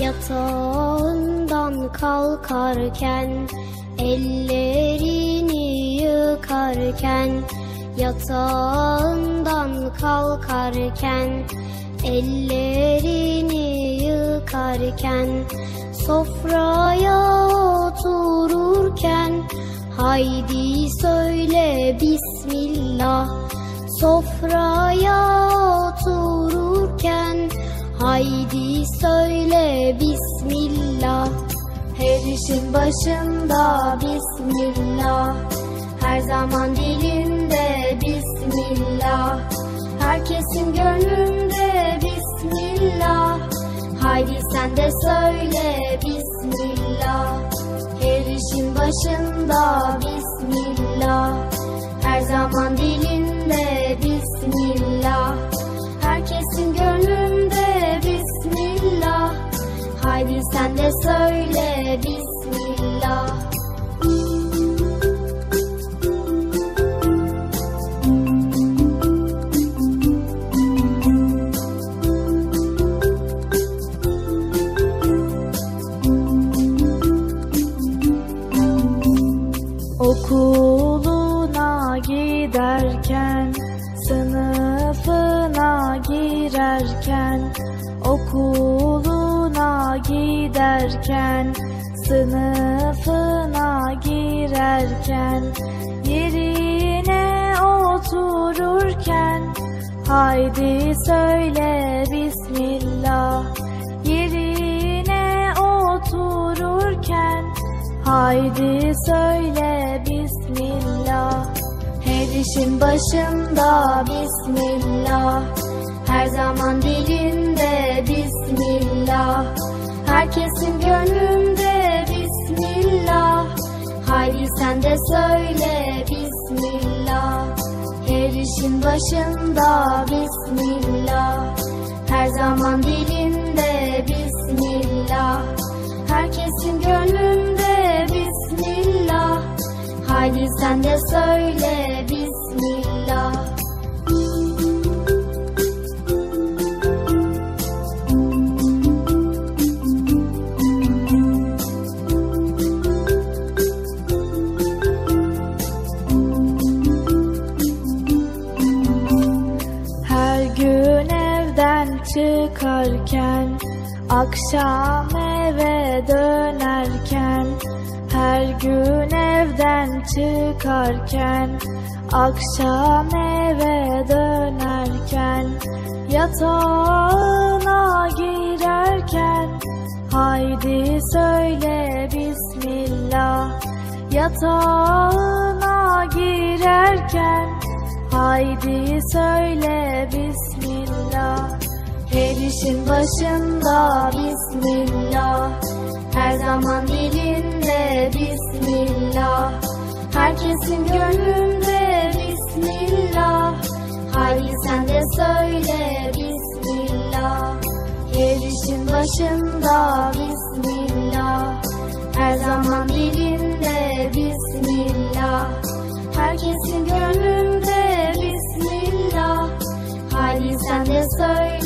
Yatağından kalkarken Ellerini yıkarken Yatağından kalkarken Ellerini yıkarken Sofraya otururken Haydi söyle Bismillah. Sofraya otururken Haydi söyle Bismillah. Her işin başında Bismillah. Her zaman dilinde Bismillah. Herkesin gönlünde Bismillah. Haydi sen de söyle Bismillah. Her işin başında Bismillah. Her zaman dilinde Bismillah sen de söyle Bismillah giderken, sınıfına girerken, yerine otururken, haydi söyle Bismillah. Yerine otururken, Haydi söyle Bismillah. Her işin başında Bismillah. Her zaman dilinde Bismillah Herkesin gönlünde Bismillah. Haydi sen de söyle Bismillah. Her işin başında Bismillah. Her zaman dilinde Bismillah. Herkesin gönlünde Bismillah. Haydi sen de söyle Akşam eve dönerken Her gün evden çıkarken Akşam eve dönerken Yatağına girerken Haydi söyle Bismillah. Yatağına girerken Haydi söyle Bismillah işin başında Bismillah. Her zaman dilinde Bismillah. Herkesin gönlünde Bismillah. Haydi sen de söyle Bismillah. Her işin başında Bismillah. Her zaman dilinde Bismillah. Herkesin gönlünde Bismillah. Haydi sen de söyle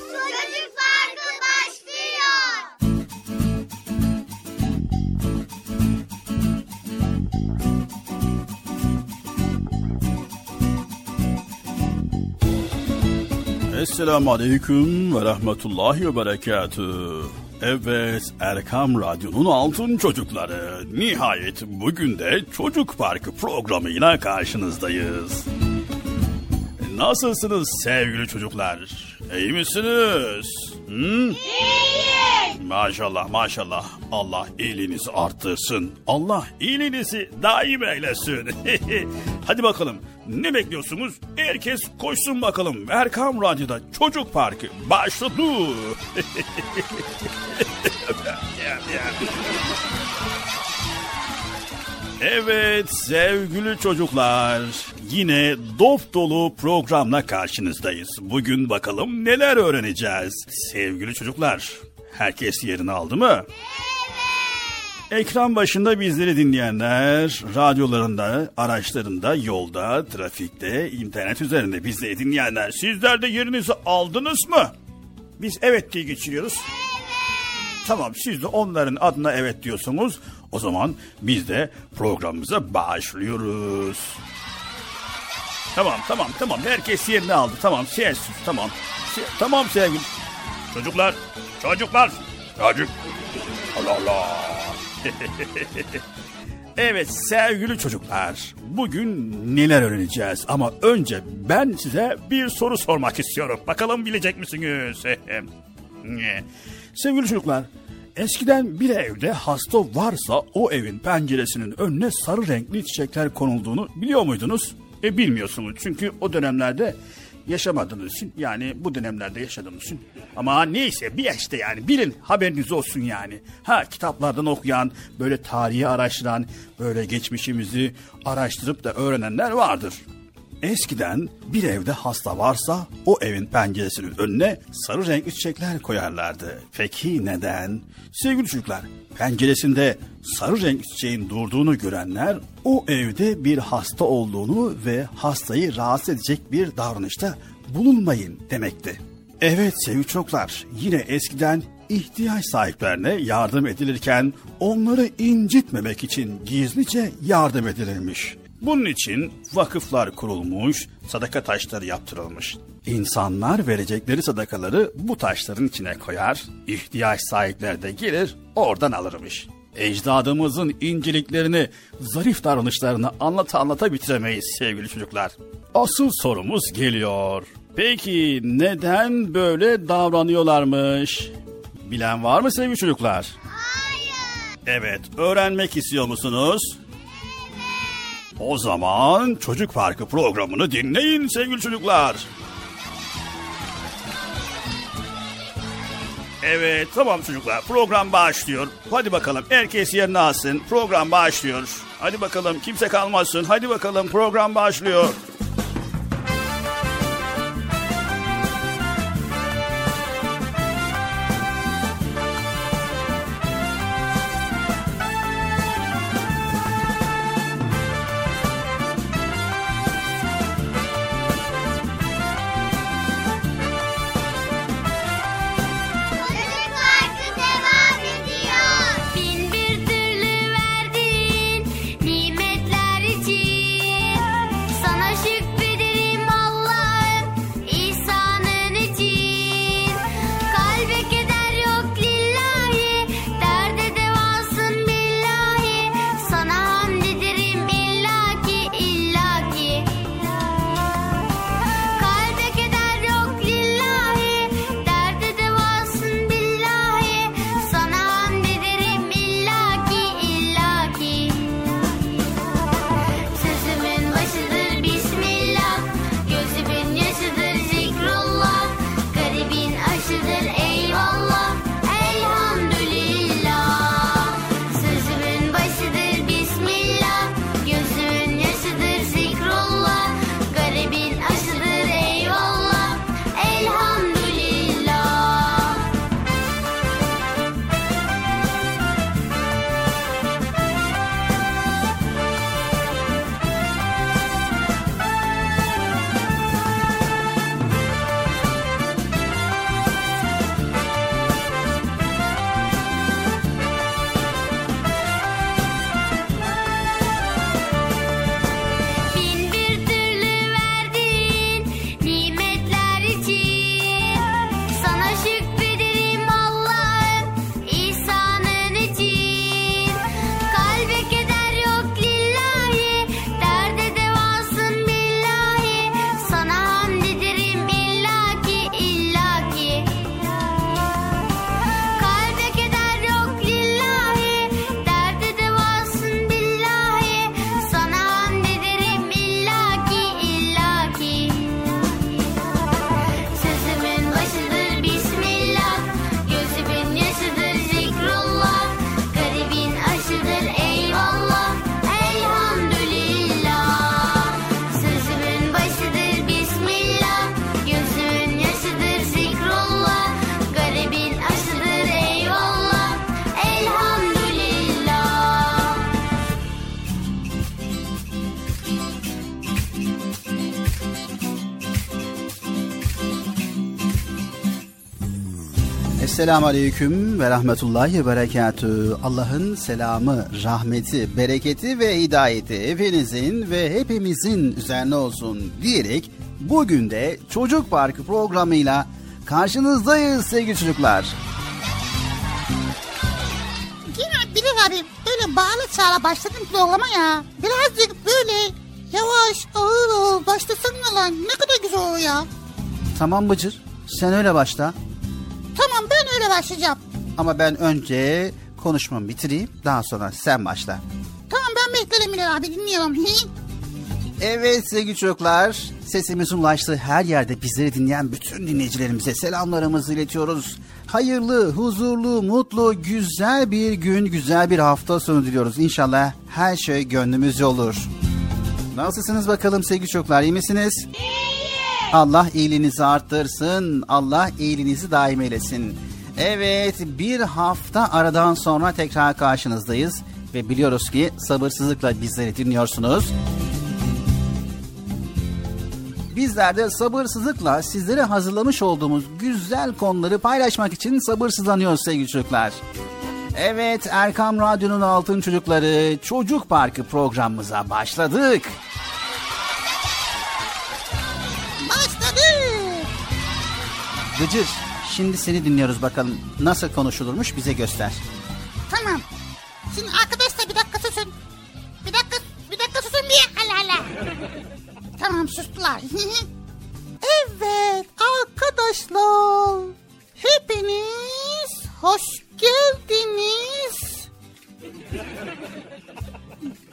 Esselamu Aleyküm ve Rahmetullahi ve Berekatü. Evet, Erkam Radyo'nun altın çocukları. Nihayet bugün de Çocuk Parkı programıyla karşınızdayız. Nasılsınız sevgili çocuklar? İyi misiniz? Hı? Maşallah maşallah. Allah iyiliğinizi arttırsın. Allah iyiliğinizi daim eylesin. Hadi bakalım ne bekliyorsunuz? Herkes koşsun bakalım. Erkam Radyo'da Çocuk Parkı başladı. Evet sevgili çocuklar yine dop dolu programla karşınızdayız. Bugün bakalım neler öğreneceğiz. Sevgili çocuklar herkes yerini aldı mı? Ekran başında bizleri dinleyenler, radyolarında, araçlarında, yolda, trafikte, internet üzerinde bizleri dinleyenler sizler de yerinizi aldınız mı? Biz evet diye geçiriyoruz. Tamam siz de onların adına evet diyorsunuz. O zaman biz de programımıza başlıyoruz. Tamam tamam tamam herkes yerini aldı. Tamam sessiz tamam. Se- tamam sevgili. Çocuklar çocuklar çocuk. Allah Allah. evet sevgili çocuklar bugün neler öğreneceğiz ama önce ben size bir soru sormak istiyorum. Bakalım bilecek misiniz? sevgili çocuklar eskiden bir evde hasta varsa o evin penceresinin önüne sarı renkli çiçekler konulduğunu biliyor muydunuz? E bilmiyorsunuz çünkü o dönemlerde yaşamadığınız için yani bu dönemlerde yaşadığınız için ama neyse bir işte yani bilin haberiniz olsun yani. Ha kitaplardan okuyan böyle tarihi araştıran böyle geçmişimizi araştırıp da öğrenenler vardır. Eskiden bir evde hasta varsa o evin penceresinin önüne sarı renkli çiçekler koyarlardı. Peki neden? Sevgili çocuklar, penceresinde sarı renkli çiçeğin durduğunu görenler o evde bir hasta olduğunu ve hastayı rahatsız edecek bir davranışta bulunmayın demekti. Evet sevgili çocuklar, yine eskiden ihtiyaç sahiplerine yardım edilirken onları incitmemek için gizlice yardım edilirmiş. Bunun için vakıflar kurulmuş, sadaka taşları yaptırılmış. İnsanlar verecekleri sadakaları bu taşların içine koyar, ihtiyaç sahipleri de gelir oradan alırmış. Ecdadımızın inceliklerini, zarif davranışlarını anlata anlata bitiremeyiz sevgili çocuklar. Asıl sorumuz geliyor. Peki neden böyle davranıyorlarmış? Bilen var mı sevgili çocuklar? Hayır. Evet, öğrenmek istiyor musunuz? O zaman Çocuk Parkı programını dinleyin sevgili çocuklar. Evet tamam çocuklar program başlıyor. Hadi bakalım herkes yerine alsın. Program başlıyor. Hadi bakalım kimse kalmasın. Hadi bakalım program başlıyor. Esselamu Aleyküm ve Rahmetullahi ve Berekatü. Allah'ın selamı, rahmeti, bereketi ve hidayeti hepinizin ve hepimizin üzerine olsun diyerek bugün de Çocuk Parkı programıyla karşınızdayız sevgili çocuklar. Yine Bilal abi böyle bağlı çağla başladın programa ya. Birazcık böyle yavaş ağır ağır başlasana lan. Ne kadar güzel olur ya. Tamam Bıcır sen öyle başla başlayacağım. ama ben önce konuşmamı bitireyim daha sonra sen başla. Tamam ben beklerim Bilal abi dinliyorum. Evet sevgili çocuklar, sesimizin ulaştığı her yerde bizleri dinleyen bütün dinleyicilerimize selamlarımızı iletiyoruz. Hayırlı, huzurlu, mutlu, güzel bir gün, güzel bir hafta sonu diliyoruz. İnşallah her şey gönlümüzce olur. Nasılsınız bakalım sevgili çocuklar, iyi misiniz? Allah iyiliğinizi arttırsın, Allah iyiliğinizi daim eylesin. Evet, bir hafta aradan sonra tekrar karşınızdayız ve biliyoruz ki sabırsızlıkla bizleri dinliyorsunuz. Bizler de sabırsızlıkla sizlere hazırlamış olduğumuz güzel konuları paylaşmak için sabırsızlanıyoruz sevgili çocuklar. Evet Erkam Radyo'nun Altın Çocukları Çocuk Parkı programımıza başladık. Başladı. Gıcır şimdi seni dinliyoruz bakalım nasıl konuşulurmuş bize göster. Tamam. Şimdi arkadaşlar bir dakika susun. Bir dakika, bir dakika susun bir. Hala hala. tamam sustular. evet arkadaşlar. Hepiniz hoş geldiniz.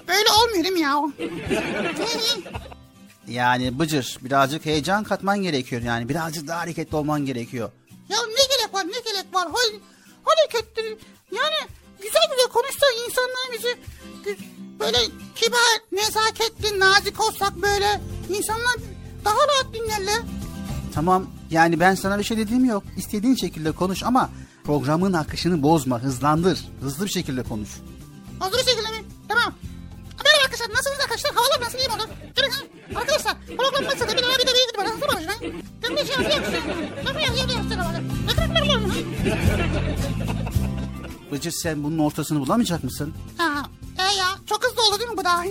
Böyle olmuyor değil mi ya? Yani Bıcır birazcık heyecan katman gerekiyor yani birazcık daha hareketli olman gerekiyor. Ya ne gerek var ne gerek var? Hal, hareketli. Yani güzel güzel konuşsa insanlar bizi böyle kibar, nezaketli, nazik olsak böyle insanlar daha rahat dinlerler. Tamam yani ben sana bir şey dediğim yok. İstediğin şekilde konuş ama programın akışını bozma hızlandır. Hızlı bir şekilde konuş. Hazır şekilde mi? Tamam. Arkadaşlar. Nasılsınız arkadaşlar? Havalar nasıl? İyi mi olur? Gelin ha. Arkadaşlar program başladı. Bir daha bir de bir gidip bana hızlı ha. Sen bir şey yapıyorsun. Nasıl yapıyorsun? Ne kadar biliyor musun? Bıcır sen bunun ortasını bulamayacak mısın? Ha. E ya. Çok hızlı oldu değil mi bu da?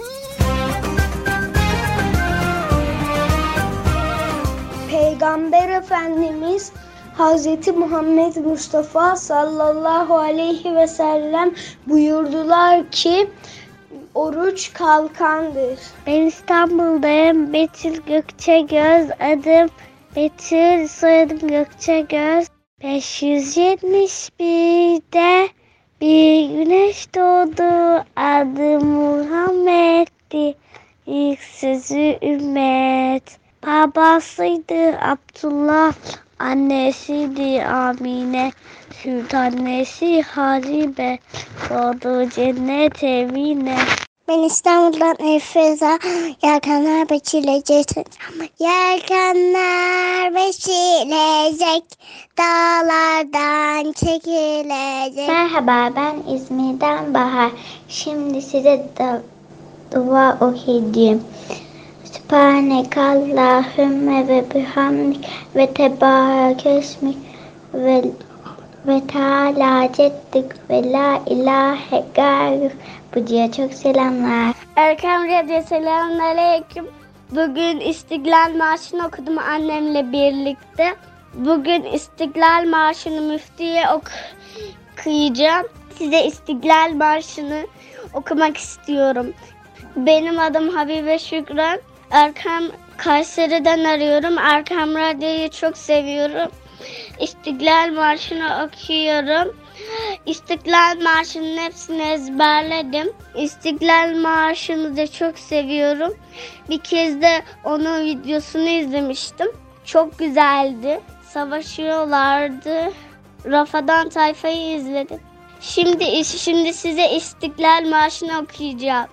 Peygamber Efendimiz Hazreti Muhammed Mustafa sallallahu aleyhi ve sellem buyurdular ki oruç kalkandır. Ben İstanbul'dayım. Betül Gökçe Göz. Adım Betül. Soyadım Gökçe Göz. 571'de bir güneş doğdu. Adı Muhammed'di. İlk sözü ümmet. Babasıydı Abdullah, annesiydi Amine, süt annesi doğdu cennet evine. Ben İstanbul'dan Efeza, yelkenler beçilecek. Yelkenler beçilecek, dağlardan çekilecek. Merhaba ben İzmir'den Bahar. Şimdi size da dua okuyacağım. Sübhanek Allahümme ve bihamdik ve tebarek esmik ve ve Teala ceddik ve la ilahe gayruk. Bucuya çok selamlar. Erkam Radyo selamünaleyküm. Bugün İstiklal Marşı'nı okudum annemle birlikte. Bugün İstiklal Marşı'nı müftiye okuyacağım. Size İstiklal Marşı'nı okumak istiyorum. Benim adım Habibe Şükran. Erkam Kayseri'den arıyorum. Erkam Radyo'yu çok seviyorum. İstiklal Marşı'nı okuyorum. İstiklal Marşı'nın hepsini ezberledim. İstiklal Marşı'nı da çok seviyorum. Bir kez de onun videosunu izlemiştim. Çok güzeldi. Savaşıyorlardı. Rafadan Tayfa'yı izledim. Şimdi şimdi size İstiklal Marşı'nı okuyacağım.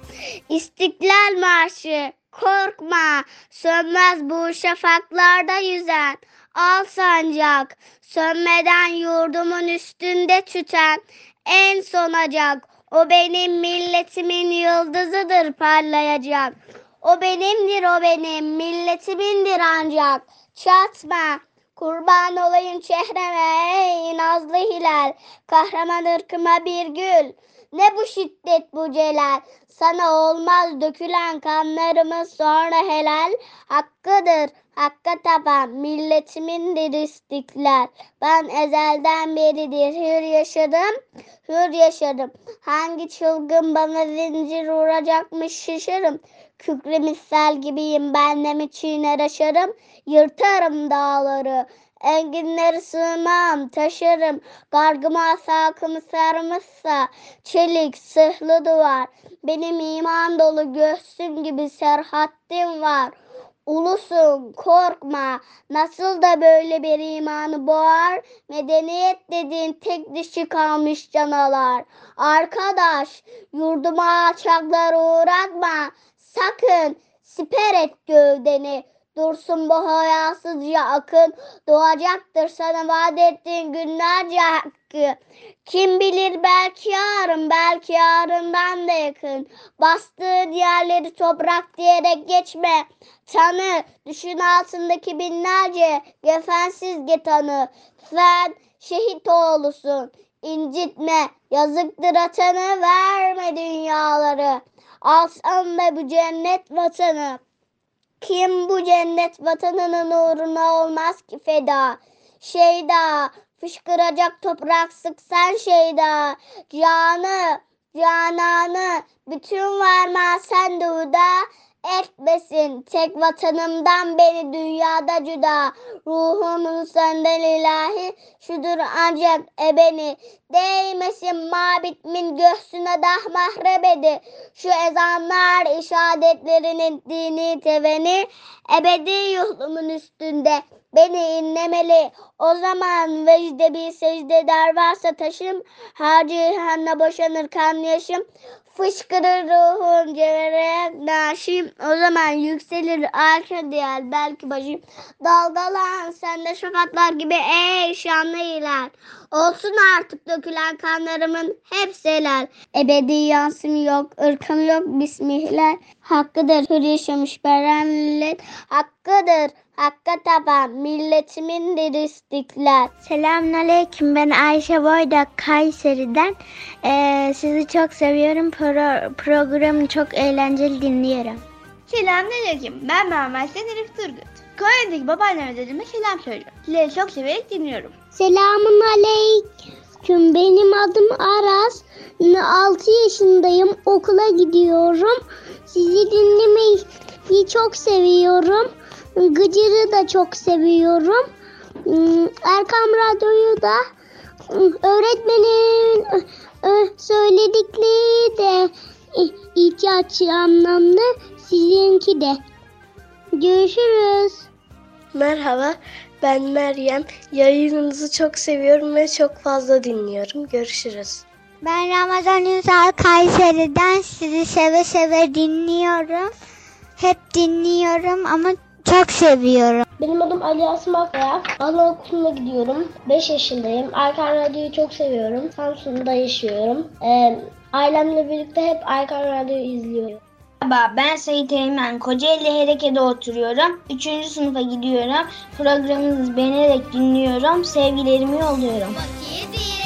İstiklal Marşı korkma sönmez bu şafaklarda yüzen al sancak sönmeden yurdumun üstünde tüten en sonacak o benim milletimin yıldızıdır parlayacak. O benimdir o benim milletimindir ancak çatma Kurban olayım çehreme ey nazlı hilal. Kahraman ırkıma bir gül. Ne bu şiddet bu celal. Sana olmaz dökülen kanlarımız sonra helal. Hakkıdır hakka tapan milletimindir istiklal. Ben ezelden beridir hür yaşadım, hür yaşadım. Hangi çılgın bana zincir vuracakmış şaşırım. Kükre misal gibiyim ben de mi çiğner aşarım. Yırtarım dağları, enginleri sığmam, taşırım. Gargıma sakımı sarmışsa, çelik sırlı duvar. Benim iman dolu göğsüm gibi serhattim var. Ulusun korkma. Nasıl da böyle bir imanı boğar medeniyet dediğin tek dişi kalmış canalar arkadaş yurduma alçaklar uğratma. Sakın siper et gövdeni. Dursun bu hayasızca akın. Doğacaktır sana vaat ettiğin günlerce hakkı kim bilir belki yarın belki yarından da yakın bastığın yerleri toprak diyerek geçme Tanı, düşün altındaki binlerce gefensiz getanı. Sen şehit oğlusun, incitme, yazıktır atanı, verme dünyaları. Alsan da bu cennet vatanı. Kim bu cennet vatanının uğruna olmaz ki feda. Şeyda, fışkıracak toprak sıksan şeyda. Canı, cananı, bütün varma sen duda etmesin tek vatanımdan beni dünyada cüda. Ruhumun senden ilahi şudur ancak ebeni. Değmesin mabitmin göğsüne dah mahrebedi şu ezanlar işadetlerinin dini teveni. Ebedi yuhlumun üstünde beni inlemeli. O zaman vecde bir secde der varsa taşım her cihanla boşanır kan yaşım. Fışkırır ruhun cevhere naşim. O zaman yükselir arka diğer belki başım Dalgalan sende şafaklar gibi ey şanlı iler Olsun artık dökülen kanlarımın hepsi helal. Ebedi yansım yok ırkım yok bismillah Hakkıdır hür yaşamış beren millet Hakkıdır Hakka taban milletimindir istiklal. Selamünaleyküm ben Ayşe Boydak Kayseri'den. Ee, sizi çok seviyorum. Pro- programı çok eğlenceli dinliyorum. Selamünaleyküm. Ben Mehmet Elif Turgut. Konya'daki babaanneme dedeme selam söylüyorum. Sizleri çok severek dinliyorum. Selamun aleyküm. Benim adım Aras. 6 yaşındayım. Okula gidiyorum. Sizi dinlemeyi çok seviyorum. Gıcır'ı da çok seviyorum. Hmm, Erkam Radyo'yu da hmm, öğretmenin ö, söyledikleri de i- ihtiyaç anlamlı. Sizinki de. Görüşürüz. Merhaba, ben Meryem. Yayınınızı çok seviyorum ve çok fazla dinliyorum. Görüşürüz. Ben Ramazan Ünsal Kayseri'den sizi seve seve dinliyorum. Hep dinliyorum ama çok seviyorum. Benim adım Ali Asım Akaya. Anaokuluna gidiyorum. 5 yaşındayım. Erkan Radyo'yu çok seviyorum. Samsun'da yaşıyorum. Ee, ailemle birlikte hep Erkan Radyo'yu izliyorum. Merhaba ben Sait Eymen. Kocaeli Hereke'de oturuyorum. Üçüncü sınıfa gidiyorum. Programınızı beğenerek dinliyorum. Sevgilerimi yolluyorum. Vakit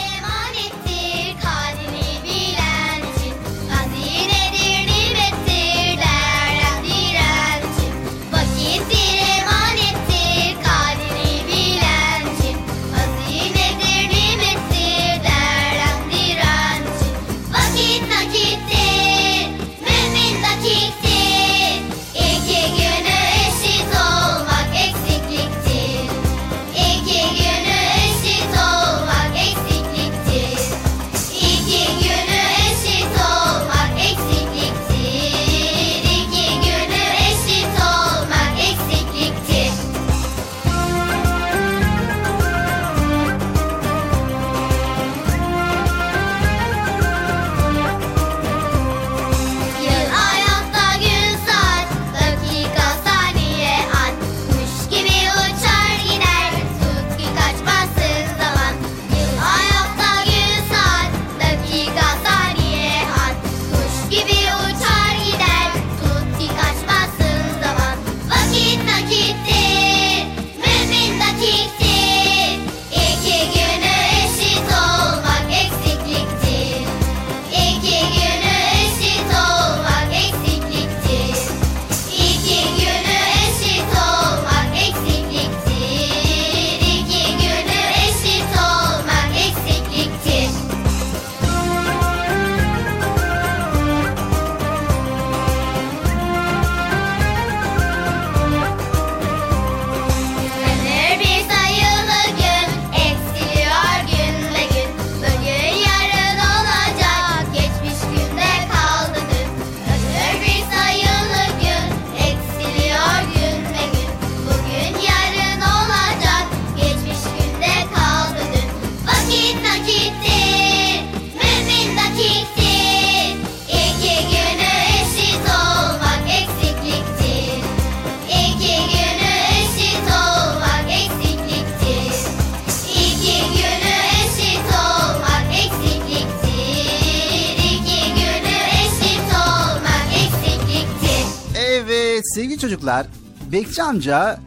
amca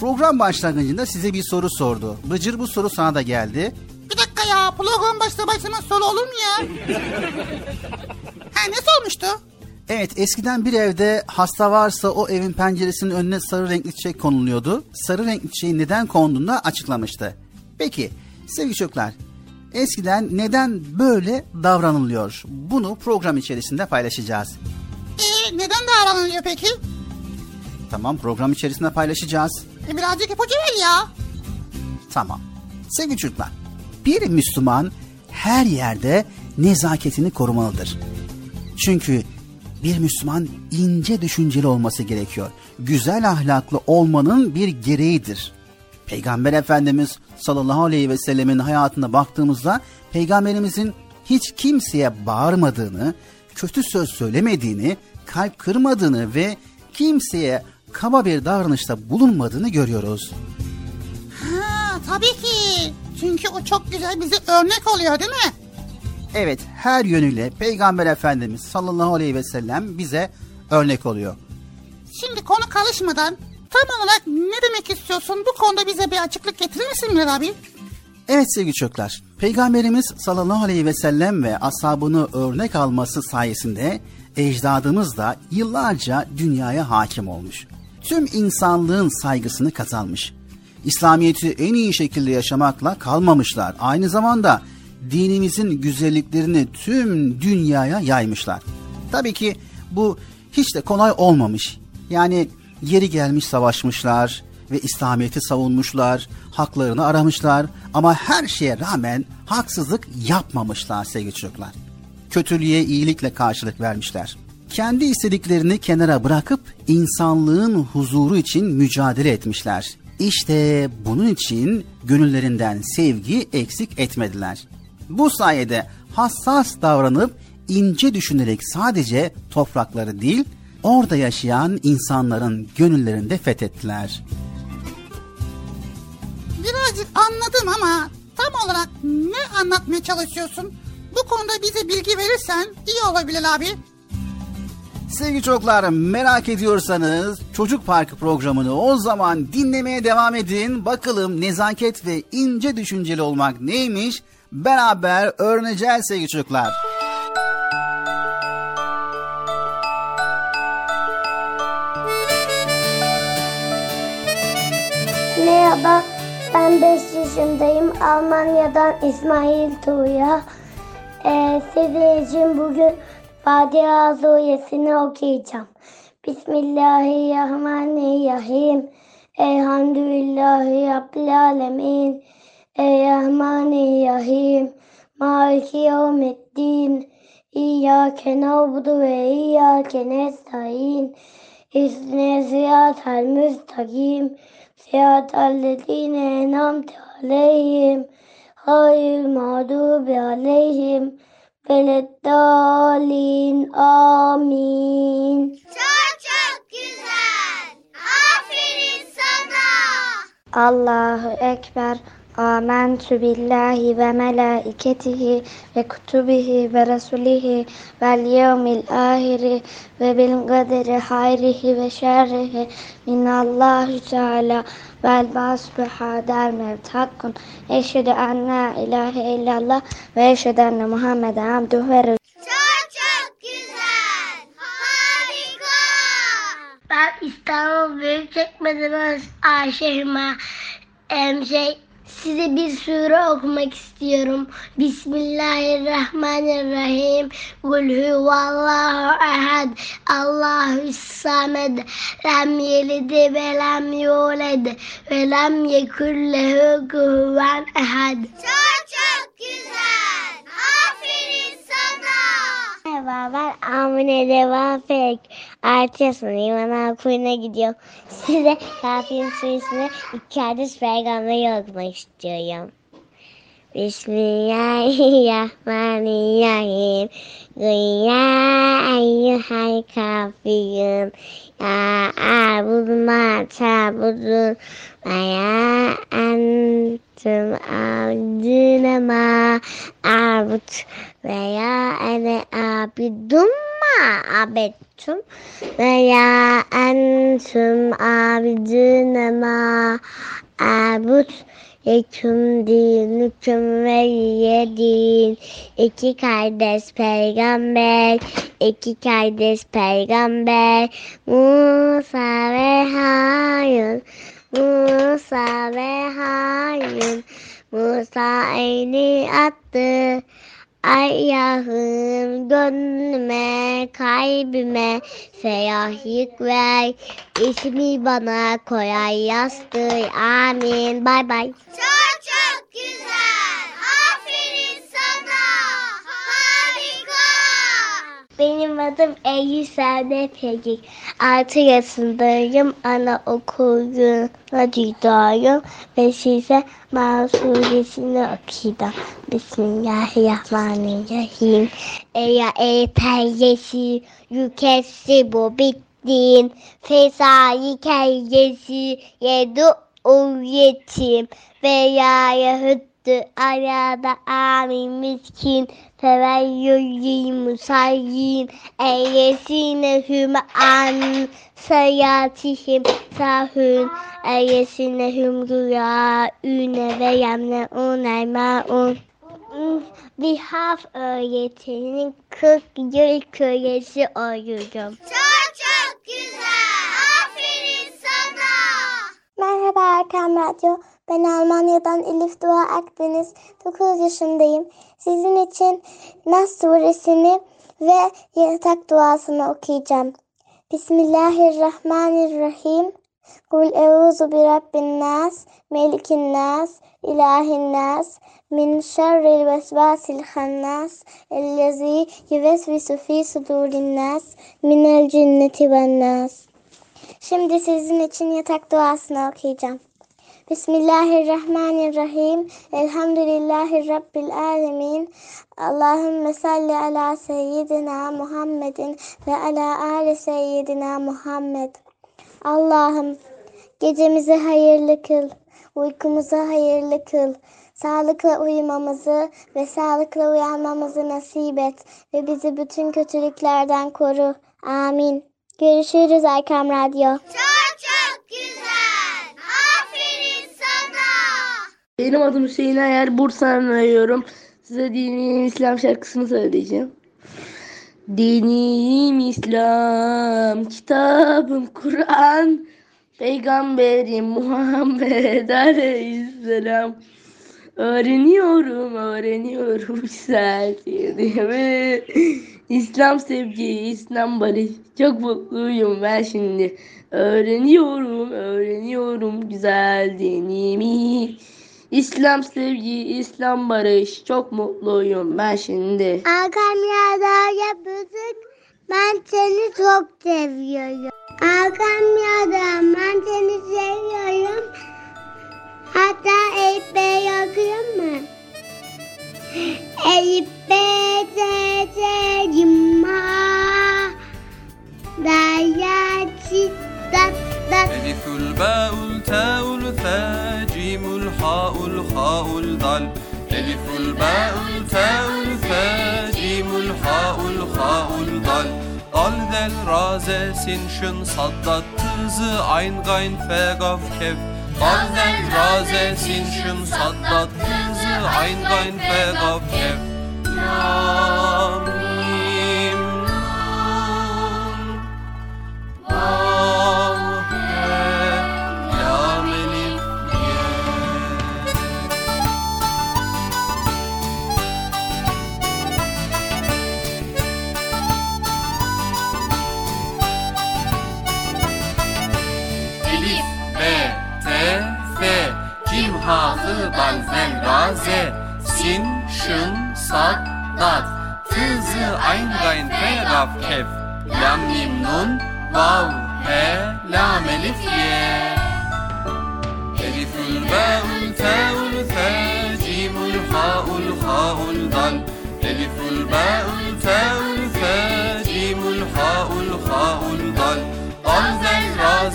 program başlangıcında size bir soru sordu. Bıcır bu soru sana da geldi. Bir dakika ya program başta başlamaz soru olur mu ya? ha ne sormuştu? Evet eskiden bir evde hasta varsa o evin penceresinin önüne sarı renkli çiçek konuluyordu. Sarı renkli çiçeğin neden konduğunu açıklamıştı. Peki sevgili çocuklar eskiden neden böyle davranılıyor? Bunu program içerisinde paylaşacağız. Ee, neden davranılıyor peki? Tamam program içerisinde paylaşacağız. E, birazcık ipucu ver ya. Tamam. Sevgili çocuklar, bir Müslüman her yerde nezaketini korumalıdır. Çünkü bir Müslüman ince düşünceli olması gerekiyor. Güzel ahlaklı olmanın bir gereğidir. Peygamber Efendimiz sallallahu aleyhi ve sellemin hayatına baktığımızda peygamberimizin hiç kimseye bağırmadığını, kötü söz söylemediğini, kalp kırmadığını ve kimseye kaba bir davranışta bulunmadığını görüyoruz. Ha tabii ki. Çünkü o çok güzel bize örnek oluyor değil mi? Evet her yönüyle Peygamber Efendimiz sallallahu aleyhi ve sellem bize örnek oluyor. Şimdi konu karışmadan tam olarak ne demek istiyorsun? Bu konuda bize bir açıklık getirir misin Münir abi? Evet sevgili çocuklar, Peygamberimiz sallallahu aleyhi ve sellem ve ashabını örnek alması sayesinde ecdadımız da yıllarca dünyaya hakim olmuş. Tüm insanlığın saygısını kazanmış. İslamiyet'i en iyi şekilde yaşamakla kalmamışlar. Aynı zamanda dinimizin güzelliklerini tüm dünyaya yaymışlar. Tabii ki bu hiç de kolay olmamış. Yani yeri gelmiş savaşmışlar ve İslamiyet'i savunmuşlar, haklarını aramışlar ama her şeye rağmen haksızlık yapmamışlar sevgili çocuklar. Kötülüğe iyilikle karşılık vermişler. Kendi istediklerini kenara bırakıp insanlığın huzuru için mücadele etmişler. İşte bunun için gönüllerinden sevgi eksik etmediler. Bu sayede hassas davranıp ince düşünerek sadece toprakları değil, orada yaşayan insanların gönüllerinde fethettiler. Birazcık anladım ama tam olarak ne anlatmaya çalışıyorsun? Bu konuda bize bilgi verirsen iyi olabilir abi. Sevgili çocuklar merak ediyorsanız Çocuk Parkı programını o zaman dinlemeye devam edin. Bakalım nezaket ve ince düşünceli olmak neymiş beraber öğreneceğiz sevgili çocuklar. Merhaba, ben 5 yaşındayım. Almanya'dan İsmail Tuğya. Ee, sizin bugün Fatiha suresini okuyacağım. Bismillahirrahmanirrahim. Elhamdülillahi Rabbil Alemin. Errahmanirrahim. Maliki yevmiddin. İyyâke na'budu ve iyyâke nestaîn. İhdinas sıratal müstakim. Sıratal lezîne en'amte aleyhim. Hayril mağdubi aleyhim. Veleddallin. Amin. Çok çok güzel. Aferin sana. Allahu Ekber. Âmentü billahi ve melâiketihi ve kutubihi ve rasulihi vel yevmil ahiri ve bil kaderi hayrihi ve şerrihi minallahu teala vel basbı hadar mevt hakkun eşhedü en la ilahe illallah ve eşhedü enne Muhammeden abduhu ve. Çok çok güzel. Harika. Ben İstanbul Büyükçekmece'den Ayşe Hüma. Em, şey, size bir sure okumak istiyorum. Bismillahirrahmanirrahim. Kul huvallahu ehad. Allahu samed. Lem yelid ve lem yulad ve lem yekun lehu kuhuven ehad. Çok çok güzel. Aferin sana. Merhaba ben Amine Devafek. Altı yaşındayım. Ben okuluna gidiyorum. Size Kafi'nin suresini iki hadis peygamberi okumak istiyorum. Bismillahirrahmanirrahim. Ya eyyuhel kafirun. Ya a'budu ma ta'budun. Ve ya entum a'budune ma a'bud. Ve ya ene abidum ma عبدتم ولا أنتم عابدون ما أعبد Leküm dinüküm ve din. İki kardeş peygamber, iki kardeş peygamber. Musa ve Harun, Musa ve Harun. Musa elini attı. Ayahım gönlüme, kalbime ferahlık ver. İsmi bana kolay yazdır. Amin. Bay bay. Çok çok güzel. Aferin sana. Harika. Benim adım Eylül Sade Pegik. Altı yaşındayım. Anaokuluna gidiyorum. Ve size masuresini okuyacağım. Bismillahirrahmanirrahim. Eya ey perdesi yükesi bu bittin. Fesai kellesi yedu yetim. Veya yahüttü arada amin miskin. Feveyyüzî musayyin. Eyyesinehüm an sayatihim sahün. Eyyesinehüm rüyâüne ve yemne'ûne mâ'un. Bir harf öğretinin 40 yıl kölesi oluyorum. Çok çok güzel. Aferin sana. Merhaba Erkan Radyo. Ben Almanya'dan Elif Dua Akdeniz. 9 yaşındayım. Sizin için Nas suresini ve yatak duasını okuyacağım. Bismillahirrahmanirrahim. Kul euzu bi rabbin nas, melikin nas, ilahin nas, min şerril vesvasil hannas, ellezi yuvesvisu fi sudurin nas, minel cinneti ven nas. Şimdi sizin için yatak duasını okuyacağım. Bismillahirrahmanirrahim. Elhamdülillahi Rabbil alemin. Allahümme salli ala seyyidina Muhammedin ve ala ali seyyidina Muhammed. Allah'ım gecemizi hayırlı kıl, uykumuzu hayırlı kıl. Sağlıkla uyumamızı ve sağlıkla uyanmamızı nasip et ve bizi bütün kötülüklerden koru. Amin. Görüşürüz Erkam Radyo. Çok çok güzel. Benim adım Hüseyin Ayar. Bursa'dan arıyorum. Size dini İslam şarkısını söyleyeceğim. Dinim İslam, kitabım Kur'an, Peygamberim Muhammed Aleyhisselam. Öğreniyorum, öğreniyorum sevdiğimi. İslam sevgi, İslam barış. Çok mutluyum ben şimdi. Öğreniyorum, öğreniyorum güzel dinimi. İslam sevgi, İslam barış. Çok mutluyum ben şimdi. Arkam yada yapışık. Ben seni çok seviyorum. Arkam yada ben seni seviyorum. Hatta Eyüp Bey okuyayım mı? Eyüp Bey teyzeciğim ha. Derya çitat tat. ألف الباء التاء الثاء جيم الحاء الخاء الضل ألف الباء التاء الثاء جيم الحاء الخاء الضل ضل ذل راز سين شن صدت تز عين غين فا قاف كف ضل ذل راز سين شن صدت تز عين غين فا قاف كف لام Hı, Dal, Zel, Ra, Z, Sin, Şın, Sad, Dat, Tı, Zı, Ayn, Gayn, Fe, Gaf, Kef, Lam, Mim, Nun, Vav, He, Lam, Elif, Ye. Elifül, Ba'ül, Te'ül, Fe, Cimül, Ha'ül, Ha'ül, Dal, Elifül, Ba'ül, Te'ül, Fe, Cimül, Ha'ül, Ha'ül, Dal, Dal,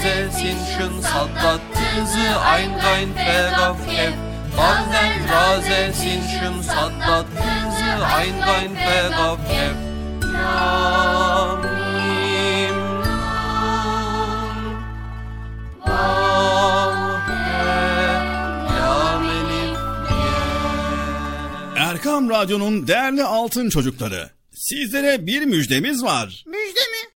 sehr sind schon Soldat, diese ein rein Vergauf kämpft. Bazen raze sind schon Soldat, diese ein rein Vergauf kämpft. Ja, Erkam Radyo'nun değerli altın çocukları, sizlere bir müjdemiz var. Müjde mi?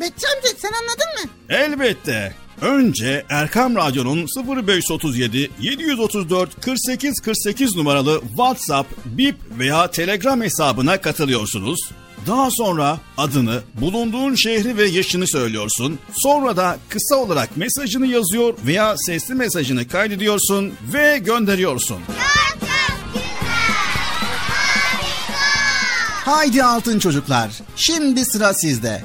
Bekçi amca sen anladın mı? Elbette. Önce Erkam Radyo'nun 0537 734 48 48 numaralı WhatsApp, Bip veya Telegram hesabına katılıyorsunuz. Daha sonra adını, bulunduğun şehri ve yaşını söylüyorsun. Sonra da kısa olarak mesajını yazıyor veya sesli mesajını kaydediyorsun ve gönderiyorsun. Çok çok güzel. Harika. Haydi altın çocuklar, şimdi sıra sizde.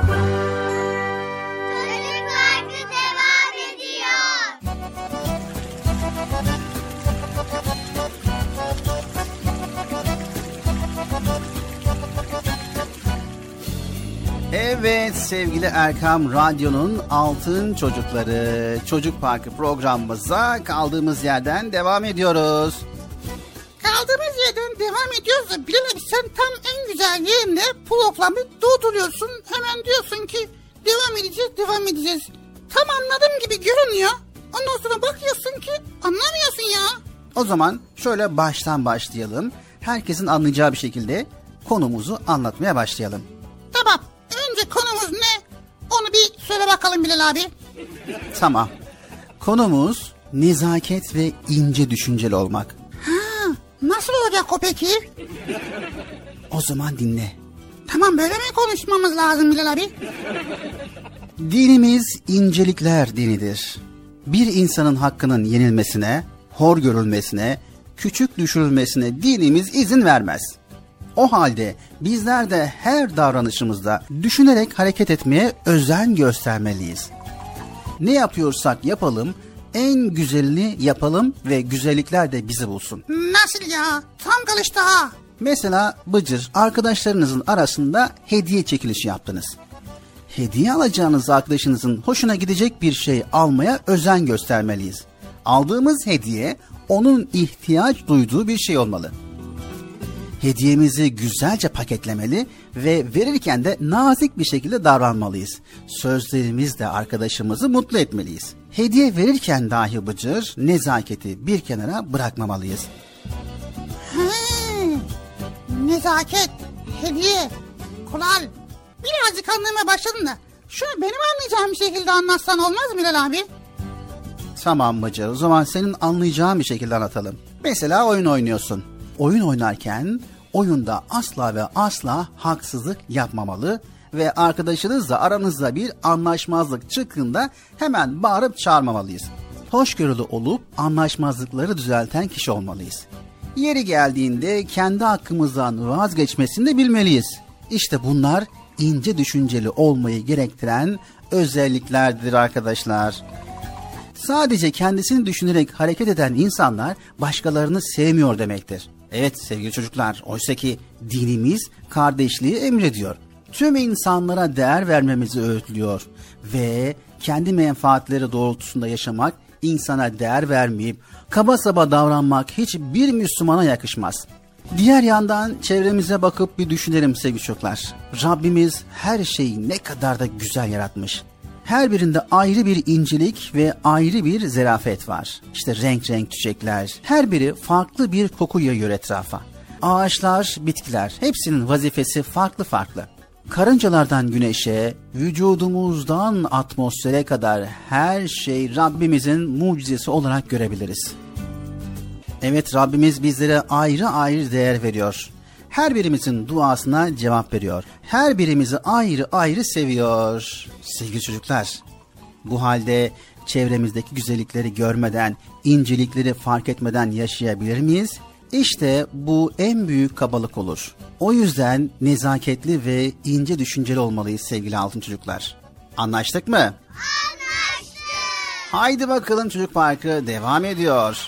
Evet sevgili Erkam Radyo'nun Altın Çocukları Çocuk Parkı programımıza kaldığımız yerden devam ediyoruz. Kaldığımız yerden devam ediyoruz da Bilal abi sen tam en güzel yerinde programı durduruyorsun. Hemen diyorsun ki devam edeceğiz devam edeceğiz. Tam anladığım gibi görünüyor. Ondan sonra bakıyorsun ki anlamıyorsun ya. O zaman şöyle baştan başlayalım. Herkesin anlayacağı bir şekilde konumuzu anlatmaya başlayalım. Tamam önce konumuz ne? Onu bir söyle bakalım Bilal abi. Tamam. Konumuz nezaket ve ince düşünceli olmak. Ha, nasıl olacak o peki? O zaman dinle. Tamam böyle mi konuşmamız lazım Bilal abi? Dinimiz incelikler dinidir. Bir insanın hakkının yenilmesine, hor görülmesine, küçük düşürülmesine dinimiz izin vermez. O halde bizler de her davranışımızda düşünerek hareket etmeye özen göstermeliyiz. Ne yapıyorsak yapalım, en güzelini yapalım ve güzellikler de bizi bulsun. Nasıl ya? Tam kalıştı ha. Mesela Bıcır arkadaşlarınızın arasında hediye çekilişi yaptınız. Hediye alacağınız arkadaşınızın hoşuna gidecek bir şey almaya özen göstermeliyiz. Aldığımız hediye onun ihtiyaç duyduğu bir şey olmalı. Hediyemizi güzelce paketlemeli ve verirken de nazik bir şekilde davranmalıyız. Sözlerimizle arkadaşımızı mutlu etmeliyiz. Hediye verirken dahi Bıcır nezaketi bir kenara bırakmamalıyız. Hmm, nezaket, hediye, kural. Birazcık anlamaya başladım da. Şunu benim anlayacağım bir şekilde anlatsan olmaz mı Bilal abi? Tamam Bıcır o zaman senin anlayacağın bir şekilde anlatalım. Mesela oyun oynuyorsun. Oyun oynarken oyunda asla ve asla haksızlık yapmamalı ve arkadaşınızla aranızda bir anlaşmazlık çıktığında hemen bağırıp çağırmamalıyız. Hoşgörülü olup anlaşmazlıkları düzelten kişi olmalıyız. Yeri geldiğinde kendi hakkımızdan vazgeçmesini de bilmeliyiz. İşte bunlar ince düşünceli olmayı gerektiren özelliklerdir arkadaşlar. Sadece kendisini düşünerek hareket eden insanlar başkalarını sevmiyor demektir. Evet sevgili çocuklar, oysa ki dinimiz kardeşliği emrediyor. Tüm insanlara değer vermemizi öğütlüyor ve kendi menfaatleri doğrultusunda yaşamak, insana değer vermeyip kaba saba davranmak hiçbir Müslümana yakışmaz. Diğer yandan çevremize bakıp bir düşünelim sevgili çocuklar. Rabbimiz her şeyi ne kadar da güzel yaratmış. Her birinde ayrı bir incelik ve ayrı bir zerafet var. İşte renk renk çiçekler, her biri farklı bir koku yayıyor etrafa. Ağaçlar, bitkiler, hepsinin vazifesi farklı farklı. Karıncalardan güneşe, vücudumuzdan atmosfere kadar her şey Rabbimizin mucizesi olarak görebiliriz. Evet Rabbimiz bizlere ayrı ayrı değer veriyor. Her birimizin duasına cevap veriyor. Her birimizi ayrı ayrı seviyor. Sevgili çocuklar, bu halde çevremizdeki güzellikleri görmeden, incelikleri fark etmeden yaşayabilir miyiz? İşte bu en büyük kabalık olur. O yüzden nezaketli ve ince düşünceli olmalıyız sevgili altın çocuklar. Anlaştık mı? Anlaştık. Haydi bakalım çocuk parkı devam ediyor.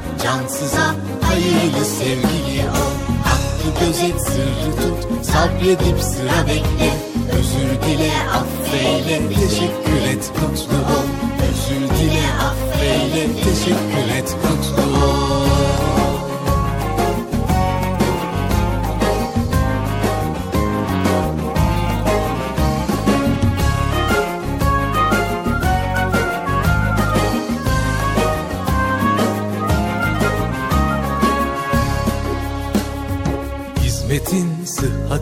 cansıza, hayırlı sevgili ol. Hakkı gözet, sırrı tut, sabredip sıra bekle. Özür dile, affeyle, teşekkür et, mutlu ol. Özür dile, affeyle, teşekkür et, mutlu ol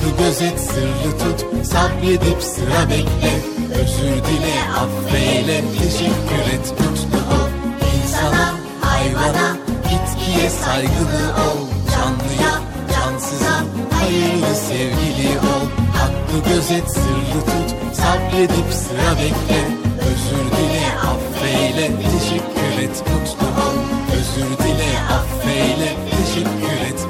Hakkı gözet, sırrı tut, sabredip sıra bekle. Özür dile, affeyle, teşekkür et, mutlu ol. İnsana, hayvana, bitkiye saygılı ol. Canlıya, cansıza, hayırlı sevgili ol. Hakkı gözet, sırrı tut, sabredip sıra bekle. Özür dile, affeyle, teşekkür et, mutlu ol. Özür dile, affeyle, teşekkür et,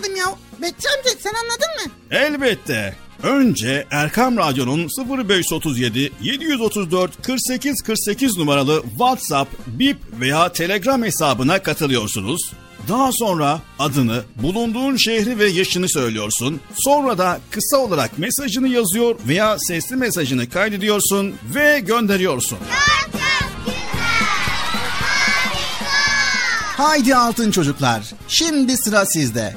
anlamadım ya. Betçi amca sen anladın mı? Elbette. Önce Erkam Radyo'nun 0537 734 48 48 numaralı WhatsApp, Bip veya Telegram hesabına katılıyorsunuz. Daha sonra adını, bulunduğun şehri ve yaşını söylüyorsun. Sonra da kısa olarak mesajını yazıyor veya sesli mesajını kaydediyorsun ve gönderiyorsun. Haydi altın çocuklar. Şimdi sıra sizde.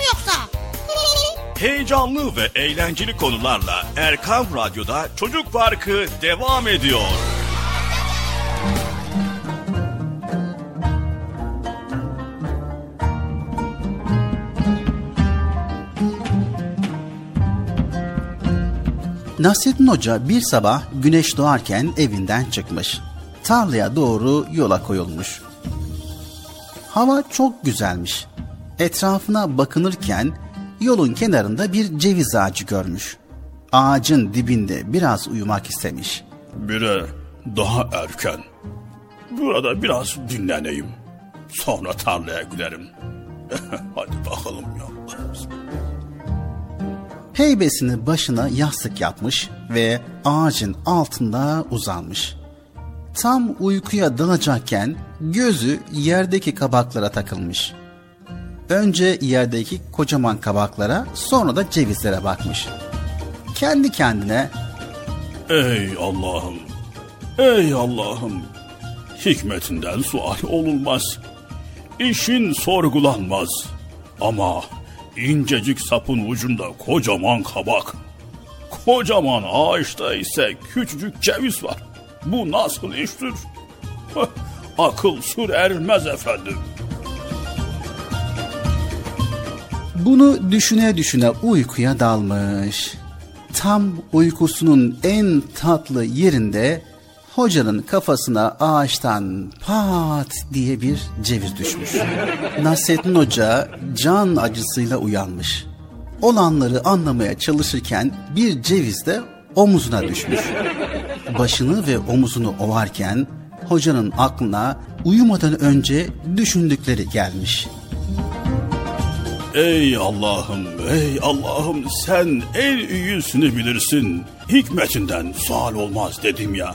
Mı yoksa? Heyecanlı ve eğlenceli konularla Erkam Radyo'da Çocuk Parkı devam ediyor. Nasrettin Hoca bir sabah güneş doğarken evinden çıkmış. Tarlaya doğru yola koyulmuş. Hava çok güzelmiş. Etrafına bakınırken yolun kenarında bir ceviz ağacı görmüş. Ağacın dibinde biraz uyumak istemiş. Bire daha erken. Burada biraz dinleneyim. Sonra tarlaya giderim. Hadi bakalım ya. Heybesini başına yastık yapmış ve ağacın altında uzanmış. Tam uykuya dalacakken gözü yerdeki kabaklara takılmış. Önce yerdeki kocaman kabaklara sonra da cevizlere bakmış. Kendi kendine Ey Allah'ım, ey Allah'ım, hikmetinden sual olunmaz. İşin sorgulanmaz. Ama incecik sapın ucunda kocaman kabak. Kocaman ağaçta ise küçücük ceviz var. Bu nasıl iştir? Akıl sır ermez efendim. Bunu düşüne düşüne uykuya dalmış. Tam uykusunun en tatlı yerinde hocanın kafasına ağaçtan pat diye bir ceviz düşmüş. Nasrettin Hoca can acısıyla uyanmış. Olanları anlamaya çalışırken bir ceviz de omuzuna düşmüş. Başını ve omuzunu ovarken hocanın aklına uyumadan önce düşündükleri gelmiş. Ey Allah'ım, ey Allah'ım sen en iyisini bilirsin. Hikmetinden sual olmaz dedim ya.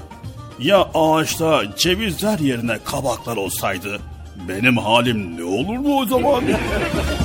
Ya ağaçta cevizler yerine kabaklar olsaydı benim halim ne olurdu o zaman?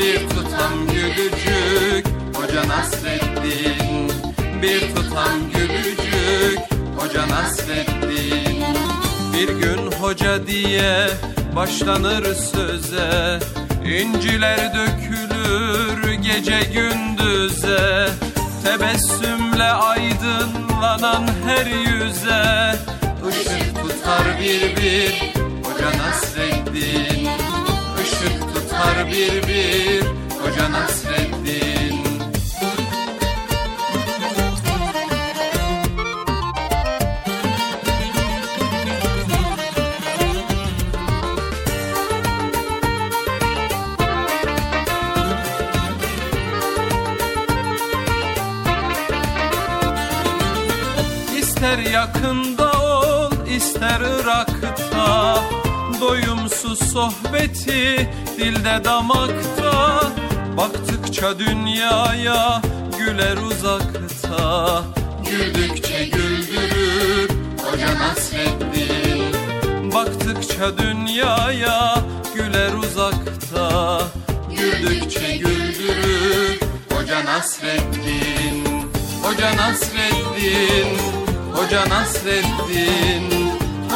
Bir tutam gülücük Hoca Nasreddin. Bir tutam gülücük Hoca Nasreddin. Bir gün hoca diye başlanır söze İnciler dökülür gece gündüze. Tebessümle aydınlanan her yüze Işık tutar bir bir Hoca Nasreddin bir bir Hoca Nasreddin. İster yakında ol ister Irak'ta Doyumsuz sohbeti dilde damakta. Baktıkça dünyaya güler uzakta. Güldükçe güldürür Hoca Nasreddin. Baktıkça dünyaya güler uzakta. Güldükçe güldürür Hoca Nasreddin. Hoca Nasreddin Hoca Nasreddin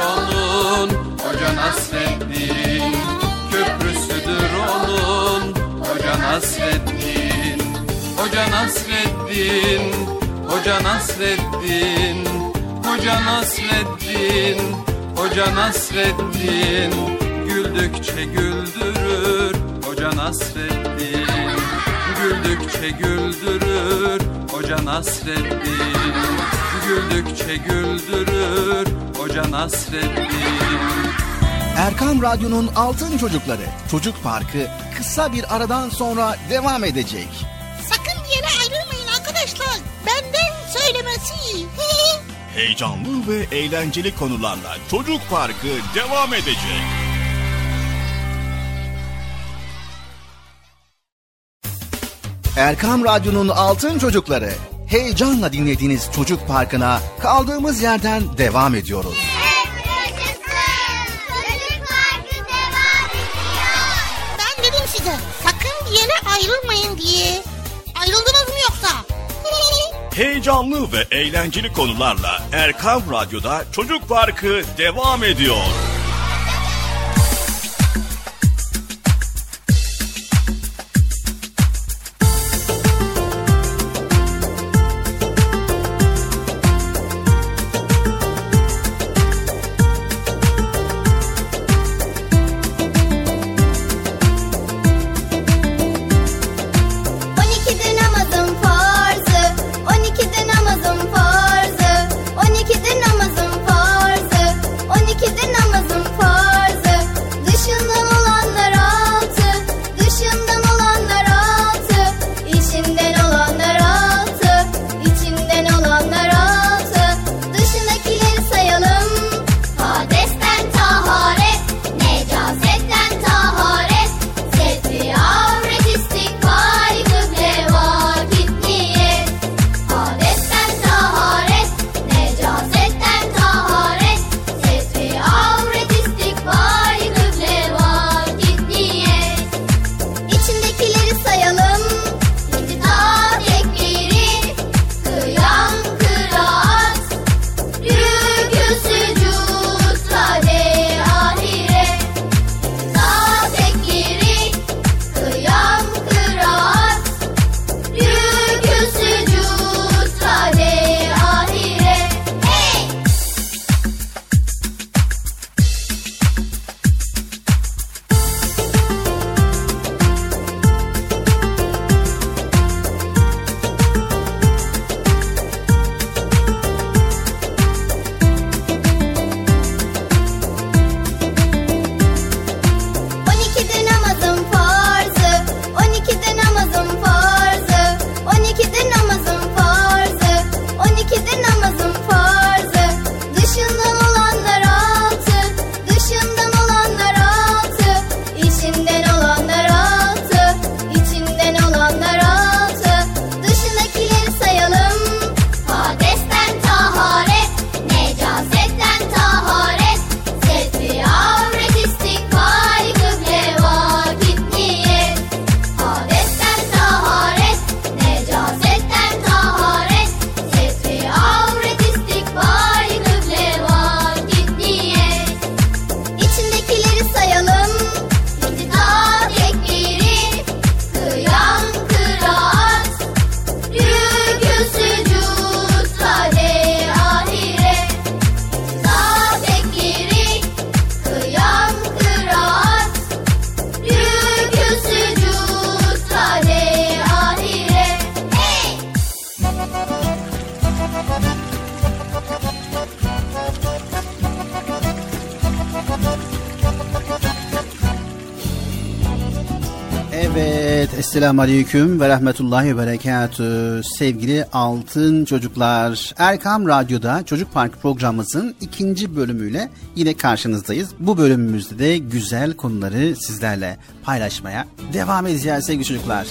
onun Hoca Nasreddin. Köprüsüdür onun Hoca Nasreddin. Hoca Nasreddin Hoca Nasreddin. Hoca Nasreddin Hoca Nasreddin. Güldükçe güldürür Hoca Nasreddin. Güldükçe güldürür Hoca Nasreddin Güldükçe güldürür Hoca Nasreddin Erkam Radyo'nun Altın Çocukları Çocuk Parkı kısa bir aradan sonra devam edecek. Sakın bir yere ayrılmayın arkadaşlar. Benden söylemesi. Heyecanlı ve eğlenceli konularla Çocuk Parkı devam edecek. Erkam Radyo'nun Altın Çocukları heyecanla dinlediğiniz Çocuk Parkı'na kaldığımız yerden devam ediyoruz. Ben dedim size sakın bir yere ayrılmayın diye. Ayrıldınız mı yoksa? Heyecanlı ve eğlenceli konularla Erkam Radyo'da Çocuk Parkı devam ediyor. Esselamu Aleyküm ve Rahmetullahi ve Berekatü. Sevgili altın çocuklar, Erkam Radyo'da Çocuk Park programımızın ikinci bölümüyle yine karşınızdayız. Bu bölümümüzde de güzel konuları sizlerle paylaşmaya devam edeceğiz sevgili çocuklar.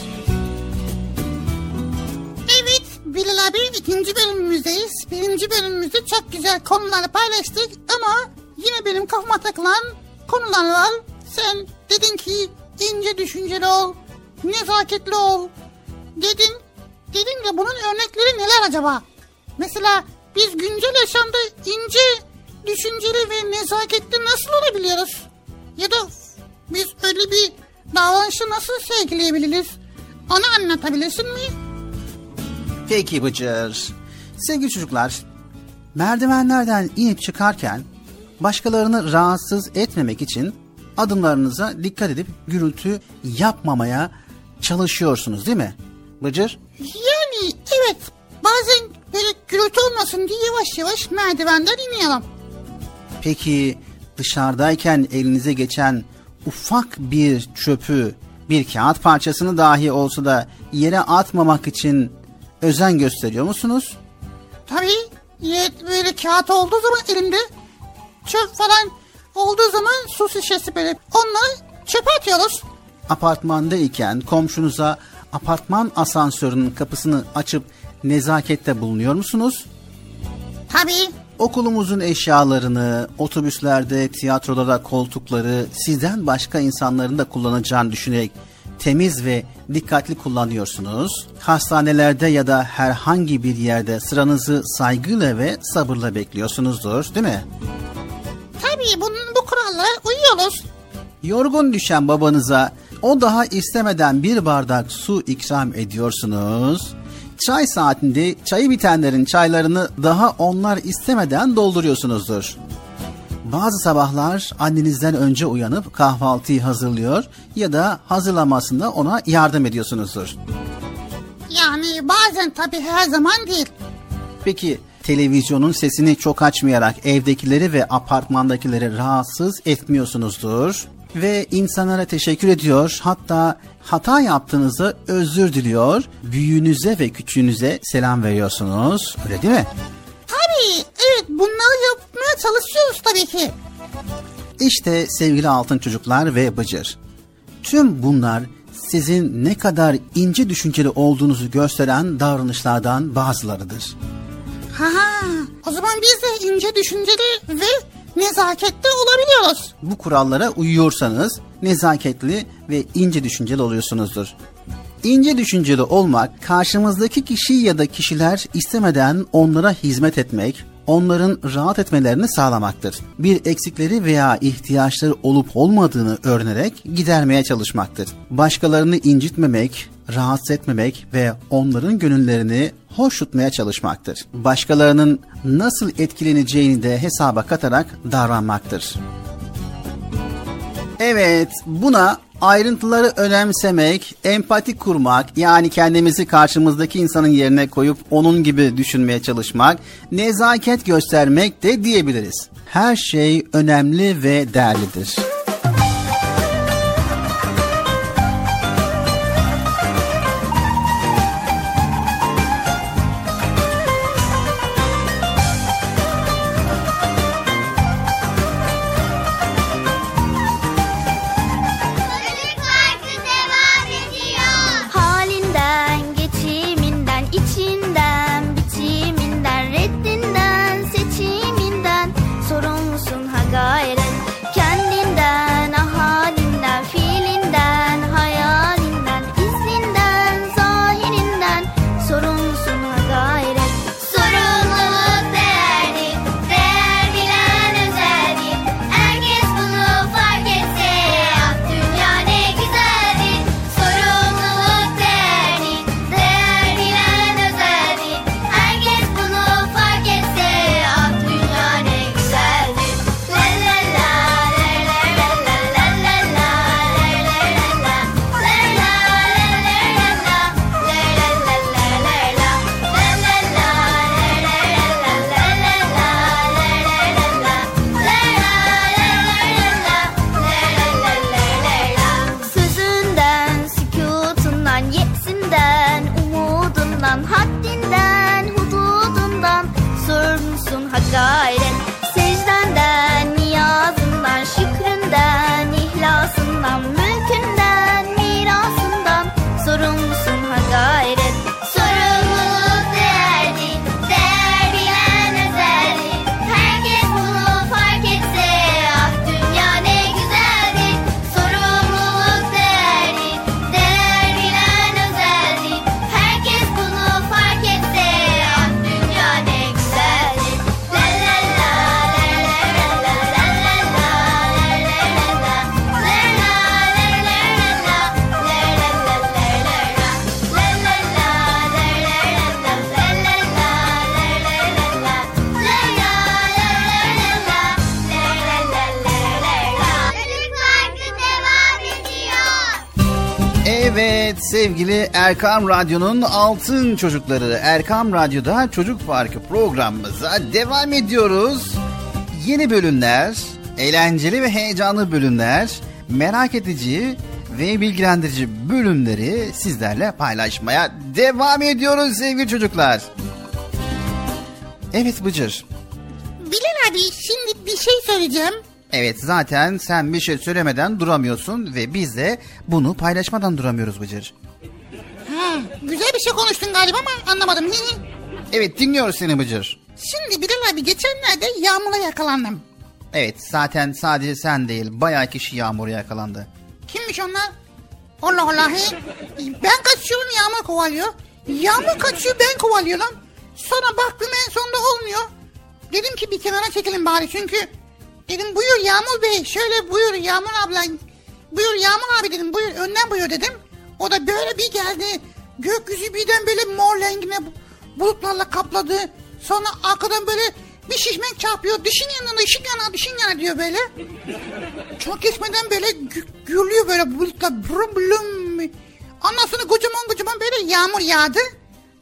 Bunun örnekleri neler acaba? Mesela biz güncel yaşamda ince, düşünceli ve nezaketli nasıl olabiliyoruz? Ya da biz öyle bir davranışı nasıl sergileyebiliriz? Onu anlatabilirsin mi? Peki Bıcır. Sevgili çocuklar, merdivenlerden inip çıkarken başkalarını rahatsız etmemek için adımlarınıza dikkat edip gürültü yapmamaya çalışıyorsunuz değil mi? Bıcır? Evet bazen böyle gürültü olmasın diye yavaş yavaş merdivenden iniyorum. Peki dışarıdayken elinize geçen ufak bir çöpü, bir kağıt parçasını dahi olsa da yere atmamak için özen gösteriyor musunuz? Tabii böyle kağıt olduğu zaman elimde çöp falan olduğu zaman su şişesi böyle onları çöpe atıyoruz. Apartmandayken komşunuza apartman asansörünün kapısını açıp nezakette bulunuyor musunuz? Tabii. Okulumuzun eşyalarını, otobüslerde, tiyatrolarda koltukları sizden başka insanların da kullanacağını düşünerek temiz ve dikkatli kullanıyorsunuz. Hastanelerde ya da herhangi bir yerde sıranızı saygıyla ve sabırla bekliyorsunuzdur, değil mi? Tabii bunun bu kurallara uyuyoruz. Yorgun düşen babanıza o daha istemeden bir bardak su ikram ediyorsunuz. Çay saatinde çayı bitenlerin çaylarını daha onlar istemeden dolduruyorsunuzdur. Bazı sabahlar annenizden önce uyanıp kahvaltıyı hazırlıyor ya da hazırlamasında ona yardım ediyorsunuzdur. Yani bazen tabii her zaman değil. Peki televizyonun sesini çok açmayarak evdekileri ve apartmandakileri rahatsız etmiyorsunuzdur. Ve insanlara teşekkür ediyor hatta hata yaptığınızda özür diliyor. Büyüğünüze ve küçüğünüze selam veriyorsunuz öyle değil mi? Tabii evet bunları yapmaya çalışıyoruz tabii ki. İşte sevgili altın çocuklar ve bıcır. Tüm bunlar sizin ne kadar ince düşünceli olduğunuzu gösteren davranışlardan bazılarıdır. Ha, o zaman biz de ince düşünceli ve nezaketli olabiliyoruz. Bu kurallara uyuyorsanız nezaketli ve ince düşünceli oluyorsunuzdur. İnce düşünceli olmak karşımızdaki kişi ya da kişiler istemeden onlara hizmet etmek, onların rahat etmelerini sağlamaktır. Bir eksikleri veya ihtiyaçları olup olmadığını öğrenerek gidermeye çalışmaktır. Başkalarını incitmemek, rahatsız etmemek ve onların gönüllerini hoş tutmaya çalışmaktır. Başkalarının nasıl etkileneceğini de hesaba katarak davranmaktır. Evet, buna ayrıntıları önemsemek, empati kurmak, yani kendimizi karşımızdaki insanın yerine koyup onun gibi düşünmeye çalışmak, nezaket göstermek de diyebiliriz. Her şey önemli ve değerlidir. Erkam Radyo'nun altın çocukları Erkam Radyo'da Çocuk Parkı programımıza devam ediyoruz. Yeni bölümler, eğlenceli ve heyecanlı bölümler, merak edici ve bilgilendirici bölümleri sizlerle paylaşmaya devam ediyoruz sevgili çocuklar. Evet Bıcır. Bilal abi şimdi bir şey söyleyeceğim. Evet zaten sen bir şey söylemeden duramıyorsun ve biz de bunu paylaşmadan duramıyoruz Bıcır. Güzel bir şey konuştun galiba ama anlamadım. Evet dinliyoruz seni Bıcır. Şimdi Bilal abi geçenlerde yağmura yakalandım. Evet zaten sadece sen değil bayağı kişi yağmura yakalandı. Kimmiş onlar? Allah Allah. Ben kaçıyorum yağmur kovalıyor. Yağmur kaçıyor ben kovalıyorum. Sonra baktım en sonunda olmuyor. Dedim ki bir kenara çekelim bari çünkü dedim buyur Yağmur Bey şöyle buyur Yağmur abla buyur Yağmur abi dedim buyur önden buyur dedim. O da böyle bir geldi gökyüzü birden böyle mor rengine bulutlarla kapladı. Sonra arkadan böyle bir şişmek çarpıyor. Dişin yanına ışık yana dişin yana diyor böyle. Çok geçmeden böyle gü- gürlüyor böyle bulutlar. Brum blum. Ondan sonra kocaman kocaman böyle yağmur yağdı.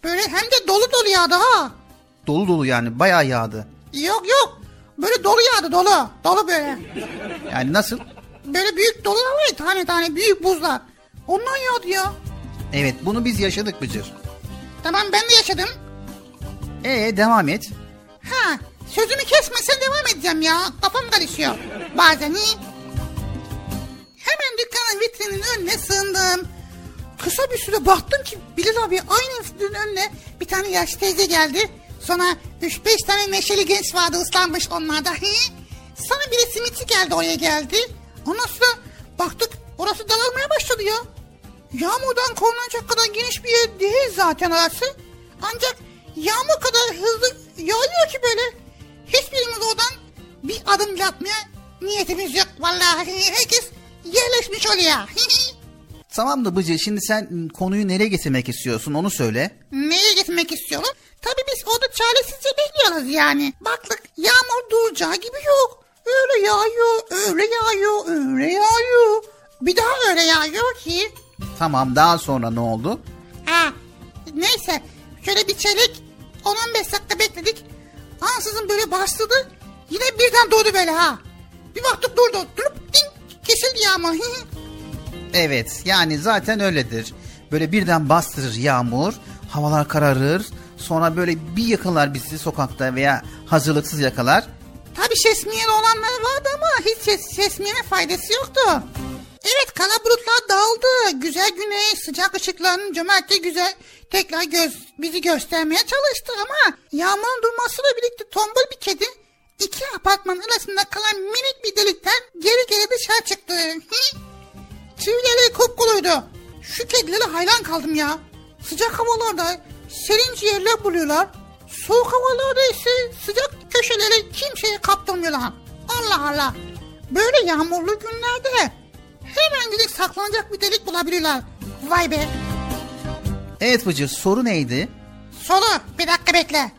Böyle hem de dolu dolu yağdı ha. Dolu dolu yani bayağı yağdı. Yok yok. Böyle dolu yağdı dolu. Dolu böyle. Yani nasıl? Böyle büyük dolular var ya tane tane büyük buzlar. Ondan yağdı ya. Evet bunu biz yaşadık Bıcır. Tamam ben de yaşadım. Ee devam et. Ha sözümü kesmesen devam edeceğim ya. Kafam karışıyor. Bazen iyi. Hemen dükkanın vitrinin önüne sığındım. Kısa bir süre baktım ki Bilal abi aynı vitrinin önüne bir tane yaşlı teyze geldi. Sonra 3-5 tane neşeli genç vardı ıslanmış onlarda. Sonra bir de simitçi geldi oraya geldi. Ondan sonra baktık orası dağılmaya başladı ya. Yağmurdan korunacak kadar geniş bir yer değil zaten orası. Ancak yağmur kadar hızlı yağıyor ki böyle. Hiçbirimiz oradan bir adım bile atmaya niyetimiz yok. Vallahi herkes yerleşmiş oluyor. Tamam da Bıcır şimdi sen konuyu nereye getirmek istiyorsun onu söyle. Neye gitmek istiyorum? Tabii biz orada çaresizce bekliyoruz yani. Baktık yağmur duracağı gibi yok. Öyle yağıyor, öyle yağıyor, öyle yağıyor. Bir daha öyle yağıyor ki. Tamam daha sonra ne oldu? Ha, neyse şöyle bir çeyrek 10-15 dakika bekledik. Ansızın böyle başladı. Yine birden doğdu böyle ha. Bir baktık durdu. Durup ding kesildi yağmur. Evet yani zaten öyledir. Böyle birden bastırır yağmur, havalar kararır. Sonra böyle bir yakalar bizi sokakta veya hazırlıksız yakalar. Tabii şesmiyeli olanlar vardı ama hiç ses, şesmiyene faydası yoktu. Evet kara bulutlar dağıldı. Güzel güneş, sıcak ışıkların cömertçe güzel tekrar göz, bizi göstermeye çalıştı ama yağmurun durmasıyla birlikte tombul bir kedi iki apartman arasında kalan minik bir delikten geri geri dışarı çıktı. Tüyleri kupkuluydu. Şu kedilere hayran kaldım ya. Sıcak havalarda serin ciğerler buluyorlar. Soğuk havalarda ise sıcak köşeleri kimseye kaptırmıyorlar. Allah Allah. Böyle yağmurlu günlerde hemencik saklanacak bir delik bulabilirler. Vay be. Evet Bıcır soru neydi? Soru bir dakika bekle.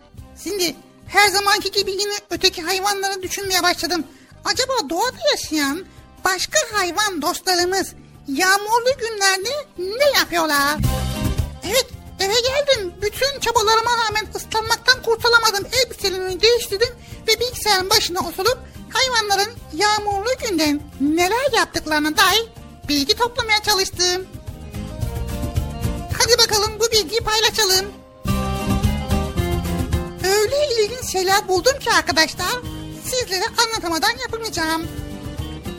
Şimdi her zamanki gibi yine öteki hayvanları düşünmeye başladım. Acaba doğada yaşayan başka hayvan dostlarımız yağmurlu günlerde ne yapıyorlar? Evet eve geldim. Bütün çabalarıma rağmen ıslanmaktan kurtulamadım. Elbiselerimi değiştirdim ve bilgisayarın başına oturup hayvanların yağmurlu günden neler yaptıklarına dair bilgi toplamaya çalıştım. Hadi bakalım bu bilgiyi paylaşalım. Öyle ilginç şeyler buldum ki arkadaşlar sizlere anlatamadan yapamayacağım.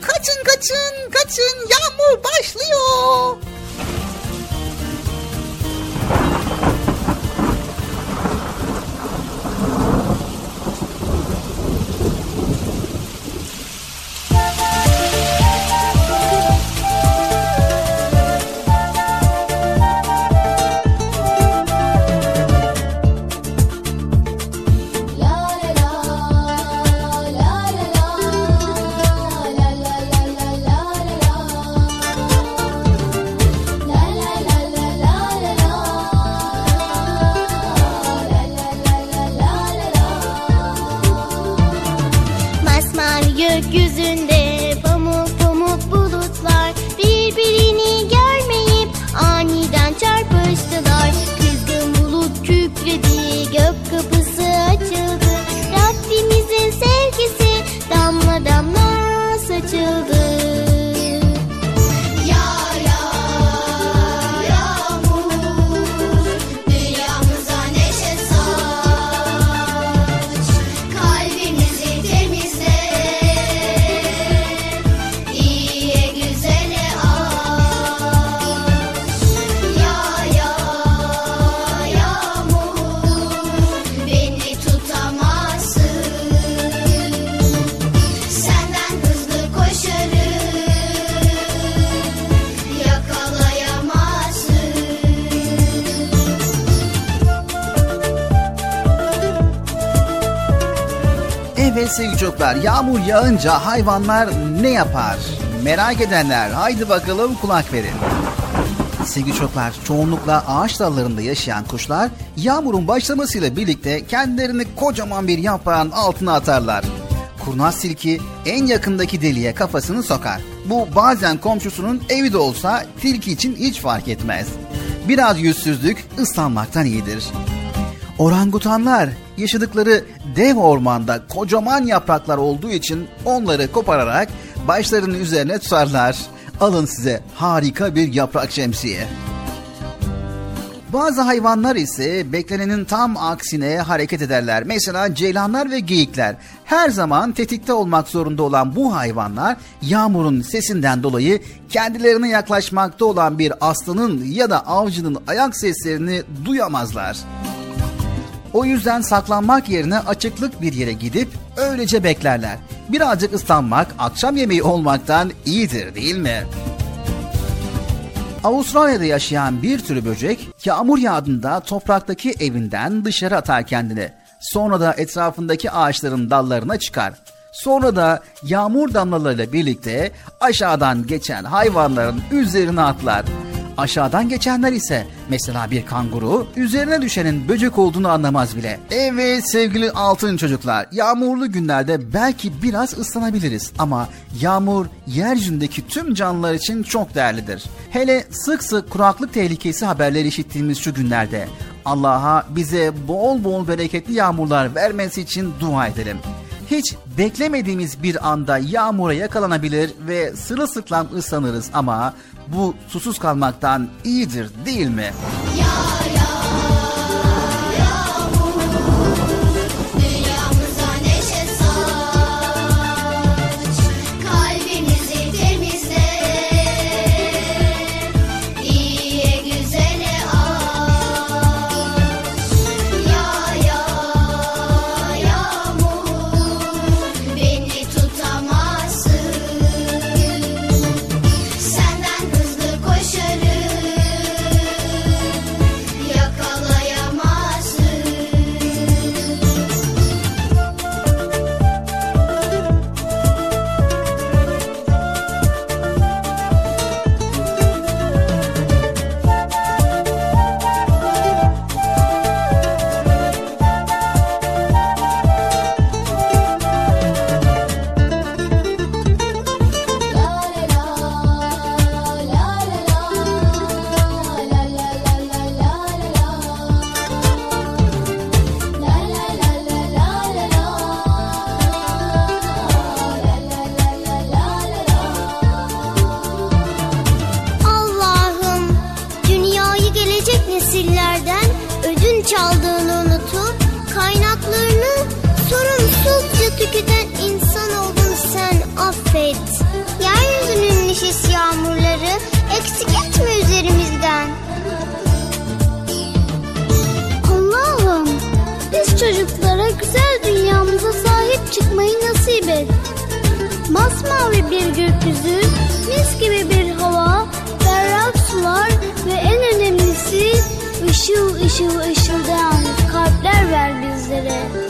Kaçın kaçın kaçın yağmur başlıyor. Çocuklar yağmur yağınca hayvanlar ne yapar? Merak edenler haydi bakalım kulak verin. Sevgili çocuklar çoğunlukla ağaç dallarında yaşayan kuşlar yağmurun başlamasıyla birlikte kendilerini kocaman bir yaprağın altına atarlar. Kurnaz tilki en yakındaki deliğe kafasını sokar. Bu bazen komşusunun evi de olsa tilki için hiç fark etmez. Biraz yüzsüzlük ıslanmaktan iyidir. Orangutanlar yaşadıkları dev ormanda kocaman yapraklar olduğu için onları kopararak başlarının üzerine tutarlar. Alın size harika bir yaprak şemsiye. Bazı hayvanlar ise beklenenin tam aksine hareket ederler. Mesela ceylanlar ve geyikler. Her zaman tetikte olmak zorunda olan bu hayvanlar yağmurun sesinden dolayı kendilerine yaklaşmakta olan bir aslanın ya da avcının ayak seslerini duyamazlar. O yüzden saklanmak yerine açıklık bir yere gidip öylece beklerler. Birazcık ıslanmak akşam yemeği olmaktan iyidir değil mi? Avustralya'da yaşayan bir tür böcek yağmur yağdığında topraktaki evinden dışarı atar kendini. Sonra da etrafındaki ağaçların dallarına çıkar. Sonra da yağmur damlalarıyla birlikte aşağıdan geçen hayvanların üzerine atlar. Aşağıdan geçenler ise mesela bir kanguru üzerine düşenin böcek olduğunu anlamaz bile. Evet sevgili altın çocuklar yağmurlu günlerde belki biraz ıslanabiliriz ama yağmur yeryüzündeki tüm canlılar için çok değerlidir. Hele sık sık kuraklık tehlikesi haberleri işittiğimiz şu günlerde Allah'a bize bol bol bereketli yağmurlar vermesi için dua edelim hiç beklemediğimiz bir anda yağmura yakalanabilir ve sırılsıklam ıslanırız ama bu susuz kalmaktan iyidir değil mi? Dünyamıza ışıl ışıl ışıldayan kalpler ver bizlere.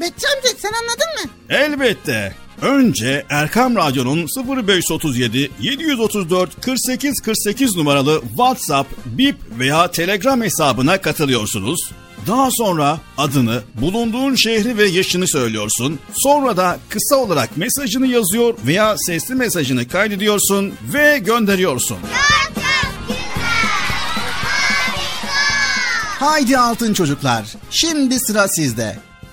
Bekçi amca sen anladın mı? Elbette. Önce Erkam Radyo'nun 0537 734 48 48 numaralı WhatsApp, Bip veya Telegram hesabına katılıyorsunuz. Daha sonra adını, bulunduğun şehri ve yaşını söylüyorsun. Sonra da kısa olarak mesajını yazıyor veya sesli mesajını kaydediyorsun ve gönderiyorsun. Haydi altın çocuklar. Şimdi sıra sizde.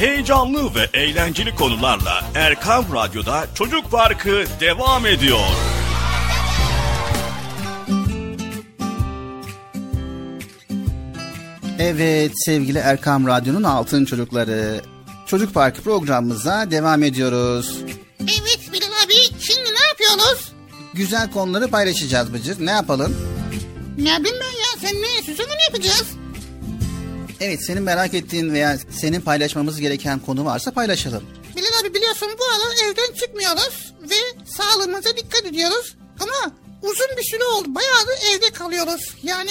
Heyecanlı ve eğlenceli konularla Erkam Radyo'da Çocuk Parkı devam ediyor. Evet sevgili Erkam Radyo'nun altın çocukları. Çocuk Parkı programımıza devam ediyoruz. Evet Bilal abi şimdi ne yapıyoruz? Güzel konuları paylaşacağız Bıcır. Ne yapalım? Ne bileyim ben ya sen ne süsünü ne yapacağız? Evet senin merak ettiğin veya senin paylaşmamız gereken konu varsa paylaşalım. Bilal abi biliyorsun bu aralar evden çıkmıyoruz ve sağlığımıza dikkat ediyoruz. Ama uzun bir süre oldu. Bayağı da evde kalıyoruz. Yani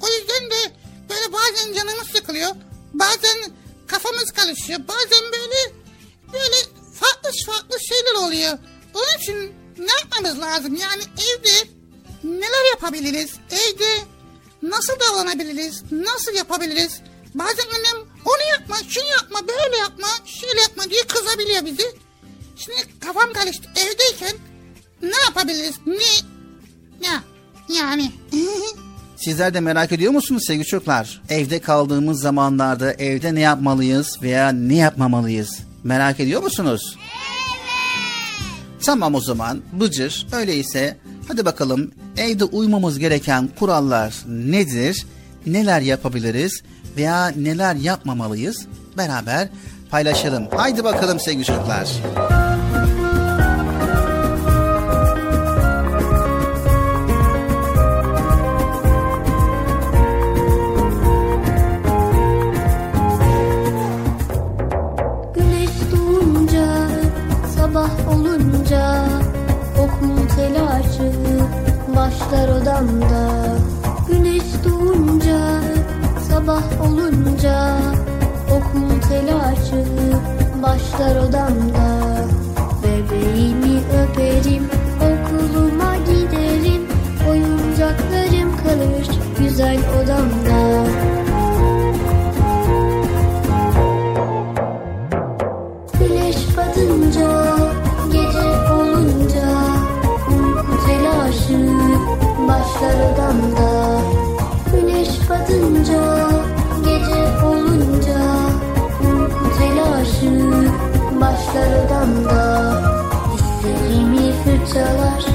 o yüzden de böyle bazen canımız sıkılıyor. Bazen kafamız karışıyor. Bazen böyle böyle farklı farklı şeyler oluyor. Onun için ne yapmamız lazım? Yani evde neler yapabiliriz? Evde nasıl davranabiliriz? Nasıl yapabiliriz? Bazen annem onu yapma, şunu yapma, böyle yapma, şöyle yapma diye kızabiliyor bizi. Şimdi kafam karıştı. Evdeyken ne yapabiliriz? Ne? Ya yani. Sizler de merak ediyor musunuz sevgili çocuklar? Evde kaldığımız zamanlarda evde ne yapmalıyız veya ne yapmamalıyız? Merak ediyor musunuz? Tamam o zaman Bıcır öyleyse hadi bakalım evde uymamız gereken kurallar nedir? Neler yapabiliriz veya neler yapmamalıyız? Beraber paylaşalım. Haydi bakalım sevgili çocuklar. Güneş doğunca, sabah olunca Okul telaşı başlar odamda Güneş doğunca, sabah olunca Okul telaşı başlar odamda. Bebeğimi öperim, okuluma giderim Oyuncaklarım kalır güzel odamda. Güneş batınca, gece olunca Uyku telaşı başlar odamda. Güneş batınca, başlar odamda Dişlerimi fırçalar,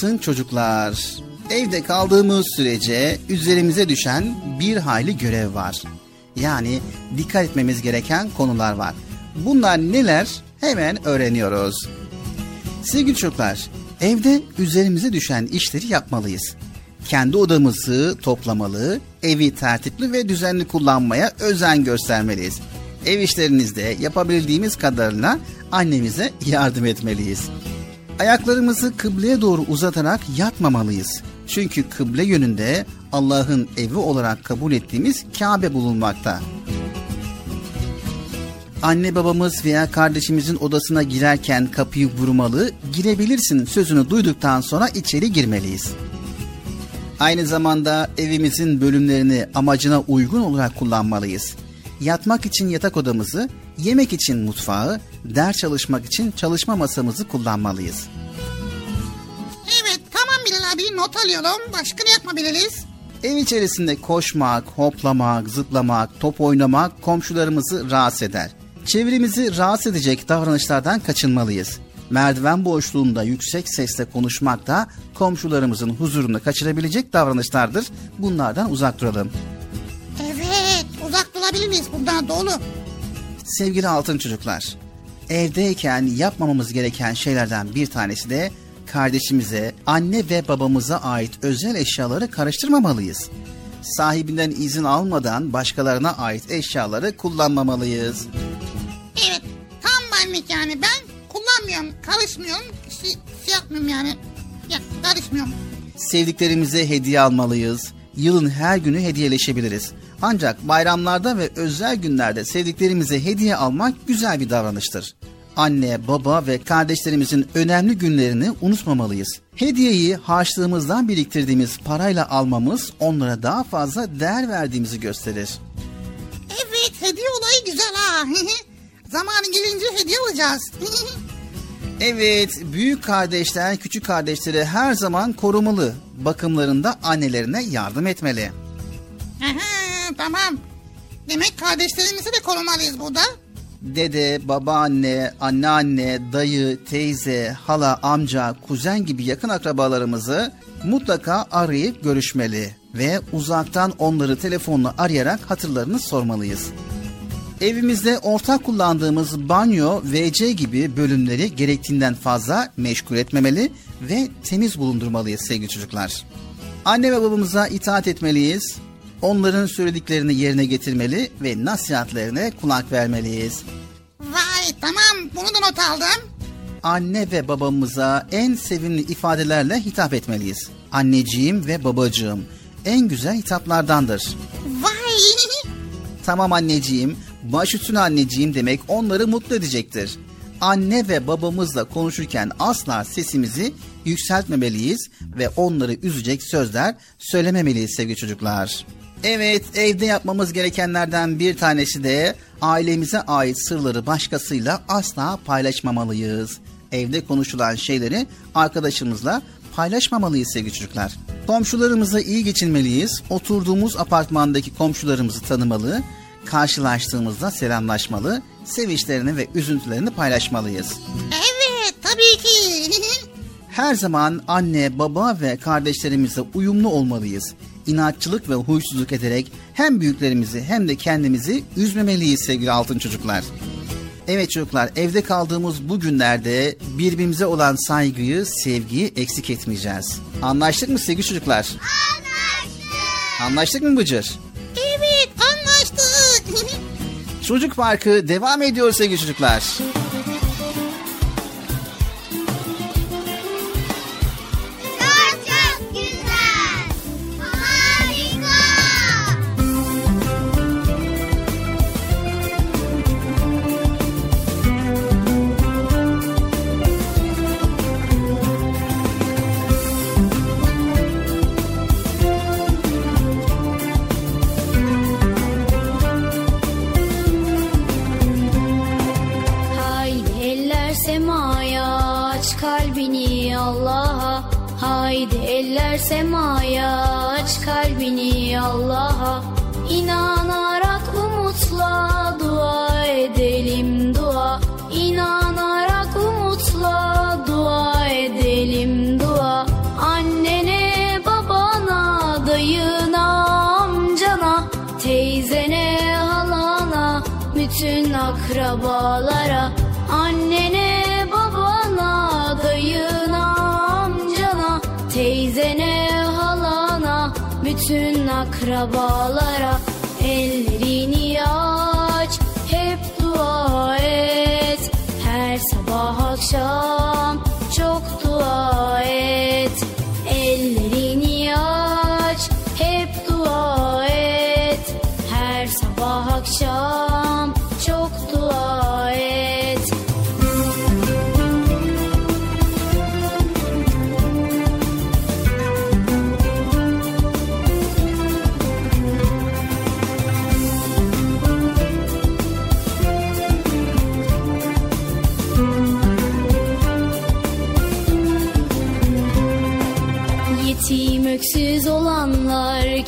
Altın çocuklar, evde kaldığımız sürece üzerimize düşen bir hayli görev var. Yani dikkat etmemiz gereken konular var. Bunlar neler? Hemen öğreniyoruz. Sevgili çocuklar, evde üzerimize düşen işleri yapmalıyız. Kendi odamızı toplamalı, evi tertipli ve düzenli kullanmaya özen göstermeliyiz. Ev işlerinizde yapabildiğimiz kadarıyla annemize yardım etmeliyiz. Ayaklarımızı kıbleye doğru uzatarak yatmamalıyız. Çünkü kıble yönünde Allah'ın evi olarak kabul ettiğimiz Kabe bulunmakta. Anne babamız veya kardeşimizin odasına girerken kapıyı vurmalı, girebilirsin sözünü duyduktan sonra içeri girmeliyiz. Aynı zamanda evimizin bölümlerini amacına uygun olarak kullanmalıyız. Yatmak için yatak odamızı, yemek için mutfağı, ders çalışmak için çalışma masamızı kullanmalıyız. Evet tamam Bilal abi not alıyorum. Başka ne yapabiliriz? Ev içerisinde koşmak, hoplamak, zıplamak, top oynamak komşularımızı rahatsız eder. Çevremizi rahatsız edecek davranışlardan kaçınmalıyız. Merdiven boşluğunda yüksek sesle konuşmak da komşularımızın huzurunu kaçırabilecek davranışlardır. Bunlardan uzak duralım. Evet uzak durabiliriz bundan dolu. Sevgili altın çocuklar, evdeyken yapmamamız gereken şeylerden bir tanesi de kardeşimize, anne ve babamıza ait özel eşyaları karıştırmamalıyız. Sahibinden izin almadan başkalarına ait eşyaları kullanmamalıyız. Evet tam benlik yani ben kullanmıyorum karışmıyorum şey, şey yapmıyorum yani ya, karışmıyorum. Sevdiklerimize hediye almalıyız. Yılın her günü hediyeleşebiliriz. Ancak bayramlarda ve özel günlerde sevdiklerimize hediye almak güzel bir davranıştır. Anne, baba ve kardeşlerimizin önemli günlerini unutmamalıyız. Hediyeyi harçlığımızdan biriktirdiğimiz parayla almamız onlara daha fazla değer verdiğimizi gösterir. Evet hediye olayı güzel ha. Zamanı gelince hediye alacağız. Evet, büyük kardeşler küçük kardeşleri her zaman korumalı. Bakımlarında annelerine yardım etmeli. Aha, tamam. Demek kardeşlerimizi de korumalıyız burada. Dede, babaanne, anneanne, dayı, teyze, hala, amca, kuzen gibi yakın akrabalarımızı mutlaka arayıp görüşmeli ve uzaktan onları telefonla arayarak hatırlarını sormalıyız. Evimizde ortak kullandığımız banyo, WC gibi bölümleri gerektiğinden fazla meşgul etmemeli ve temiz bulundurmalıyız sevgili çocuklar. Anne ve babamıza itaat etmeliyiz. Onların söylediklerini yerine getirmeli ve nasihatlerine kulak vermeliyiz. Vay tamam bunu da not aldım. Anne ve babamıza en sevimli ifadelerle hitap etmeliyiz. Anneciğim ve babacığım en güzel hitaplardandır. Vay Tamam anneciğim, baş üstüne anneciğim demek onları mutlu edecektir. Anne ve babamızla konuşurken asla sesimizi yükseltmemeliyiz ve onları üzecek sözler söylememeliyiz sevgili çocuklar. Evet, evde yapmamız gerekenlerden bir tanesi de ailemize ait sırları başkasıyla asla paylaşmamalıyız. Evde konuşulan şeyleri arkadaşımızla paylaşmamalıyız sevgili çocuklar. Komşularımıza iyi geçinmeliyiz. Oturduğumuz apartmandaki komşularımızı tanımalı, karşılaştığımızda selamlaşmalı, sevinçlerini ve üzüntülerini paylaşmalıyız. Evet tabii ki. Her zaman anne, baba ve kardeşlerimize uyumlu olmalıyız. İnatçılık ve huysuzluk ederek hem büyüklerimizi hem de kendimizi üzmemeliyiz sevgili altın çocuklar. Evet çocuklar evde kaldığımız bu günlerde birbirimize olan saygıyı, sevgiyi eksik etmeyeceğiz. Anlaştık mı sevgili çocuklar? Anlaştık. Anlaştık mı Bıcır? evet anlaştık. Çocuk Parkı devam ediyor sevgili çocuklar. Sabah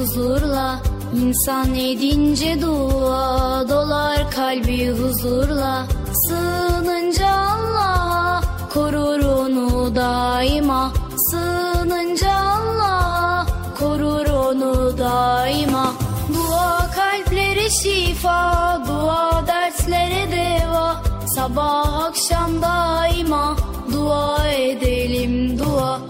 Huzurla İnsan edince dua dolar kalbi huzurla Sığınınca Allah'a korur onu daima Sığınınca Allah'a korur onu daima. Dua kalplere şifa, dua derslere deva Sabah akşam daima dua edelim dua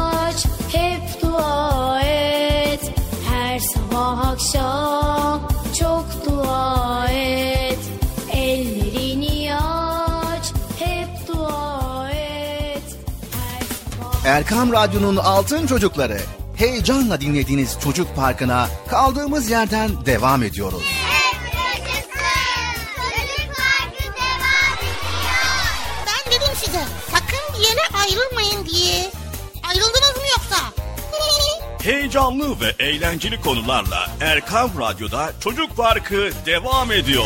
Erkam Radyo'nun Altın Çocukları. Heyecanla dinlediğiniz Çocuk Parkı'na kaldığımız yerden devam ediyoruz. Ben dedim size sakın bir yere ayrılmayın diye. Ayrıldınız mı yoksa? Heyecanlı ve eğlenceli konularla Erkam Radyo'da Çocuk Parkı devam ediyor.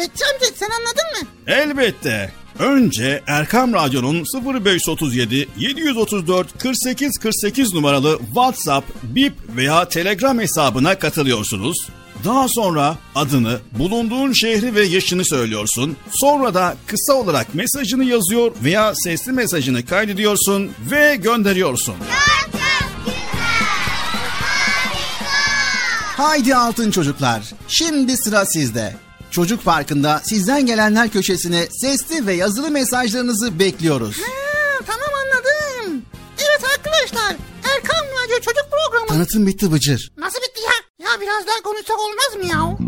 Bekçi amca sen anladın mı? Elbette. Önce Erkam Radyo'nun 0537 734 48 48 numaralı WhatsApp, Bip veya Telegram hesabına katılıyorsunuz. Daha sonra adını, bulunduğun şehri ve yaşını söylüyorsun. Sonra da kısa olarak mesajını yazıyor veya sesli mesajını kaydediyorsun ve gönderiyorsun. Haydi altın çocuklar. Şimdi sıra sizde. Çocuk Parkı'nda sizden gelenler köşesine sesli ve yazılı mesajlarınızı bekliyoruz. Ha, tamam anladım. Evet arkadaşlar Erkan Radyo Çocuk Programı. Tanıtım bitti Bıcır. Nasıl bitti ya? Ya biraz daha konuşsak olmaz mı ya?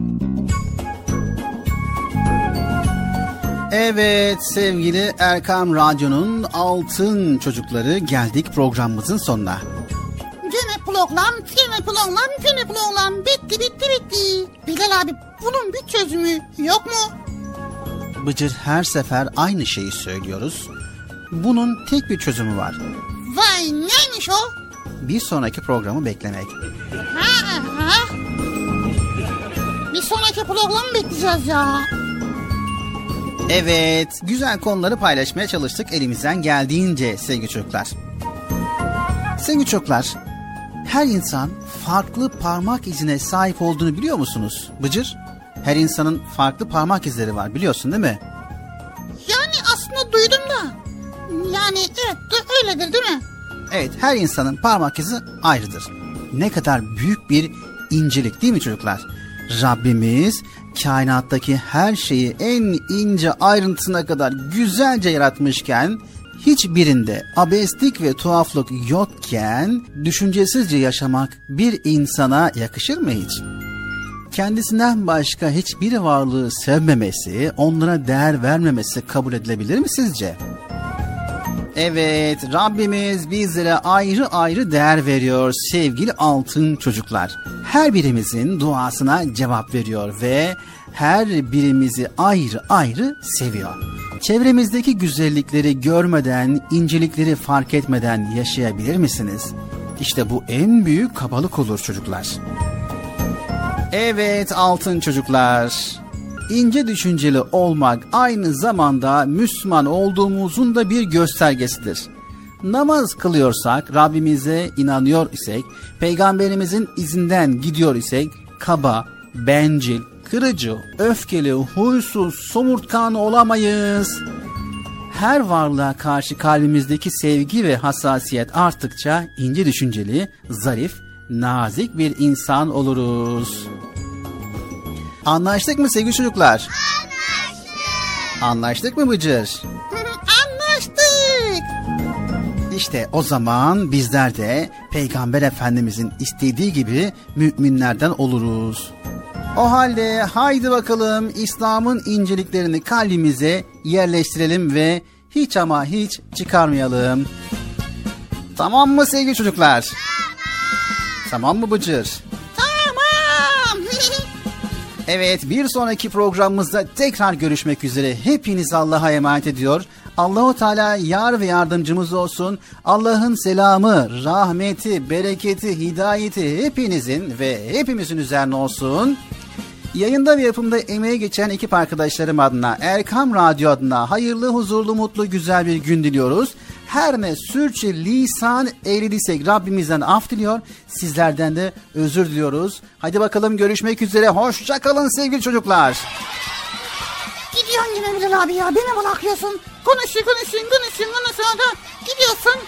Evet sevgili Erkam Radyo'nun altın çocukları geldik programımızın sonuna. Program, gene program, gene program. Bitti bitti bitti. Bilal abi bunun bir çözümü yok mu? Bıcır her sefer aynı şeyi söylüyoruz. Bunun tek bir çözümü var. Vay neymiş o? Bir sonraki programı beklemek. Ha, ha. Bir sonraki programı bekleyeceğiz ya. Evet, güzel konuları paylaşmaya çalıştık elimizden geldiğince sevgili çocuklar. Sevgili çocuklar, her insan farklı parmak izine sahip olduğunu biliyor musunuz? Bıcır, her insanın farklı parmak izleri var biliyorsun değil mi? Yani aslında duydum da. Yani evet de öyledir değil mi? Evet, her insanın parmak izi ayrıdır. Ne kadar büyük bir incelik değil mi çocuklar? Rabbimiz kainattaki her şeyi en ince ayrıntısına kadar güzelce yaratmışken hiçbirinde abeslik ve tuhaflık yokken düşüncesizce yaşamak bir insana yakışır mı hiç? Kendisinden başka hiçbir varlığı sevmemesi, onlara değer vermemesi kabul edilebilir mi sizce? Evet, Rabbimiz bizlere ayrı ayrı değer veriyor sevgili altın çocuklar. Her birimizin duasına cevap veriyor ve her birimizi ayrı ayrı seviyor. Çevremizdeki güzellikleri görmeden, incelikleri fark etmeden yaşayabilir misiniz? İşte bu en büyük kabalık olur çocuklar. Evet altın çocuklar. ince düşünceli olmak aynı zamanda Müslüman olduğumuzun da bir göstergesidir. Namaz kılıyorsak, Rabbimize inanıyor isek, peygamberimizin izinden gidiyor isek, kaba, bencil, kırıcı, öfkeli, huysuz, somurtkan olamayız. Her varlığa karşı kalbimizdeki sevgi ve hassasiyet arttıkça ince düşünceli, zarif, nazik bir insan oluruz. Anlaştık mı sevgili çocuklar? Anlaştık. Anlaştık mı Bıcır? Anlaştık. İşte o zaman bizler de Peygamber Efendimizin istediği gibi müminlerden oluruz. O halde haydi bakalım İslam'ın inceliklerini kalbimize yerleştirelim ve hiç ama hiç çıkarmayalım. Tamam mı sevgili çocuklar? Tamam. Tamam mı Bıcır? Tamam. Evet bir sonraki programımızda tekrar görüşmek üzere. Hepiniz Allah'a emanet ediyor. Allahu Teala yar ve yardımcımız olsun. Allah'ın selamı, rahmeti, bereketi, hidayeti hepinizin ve hepimizin üzerine olsun. Yayında ve yapımda emeğe geçen ekip arkadaşlarım adına, Erkam Radyo adına hayırlı, huzurlu, mutlu, güzel bir gün diliyoruz. Her ne sürçü lisan eğriliysek Rabbimizden af diliyor. Sizlerden de özür diliyoruz. Hadi bakalım görüşmek üzere. Hoşça kalın sevgili çocuklar. Gidiyorsun yine Bilal abi ya. Beni bırakıyorsun. Konuşuyor konuşuyor konuşuyor konuşuyor da gidiyorsun.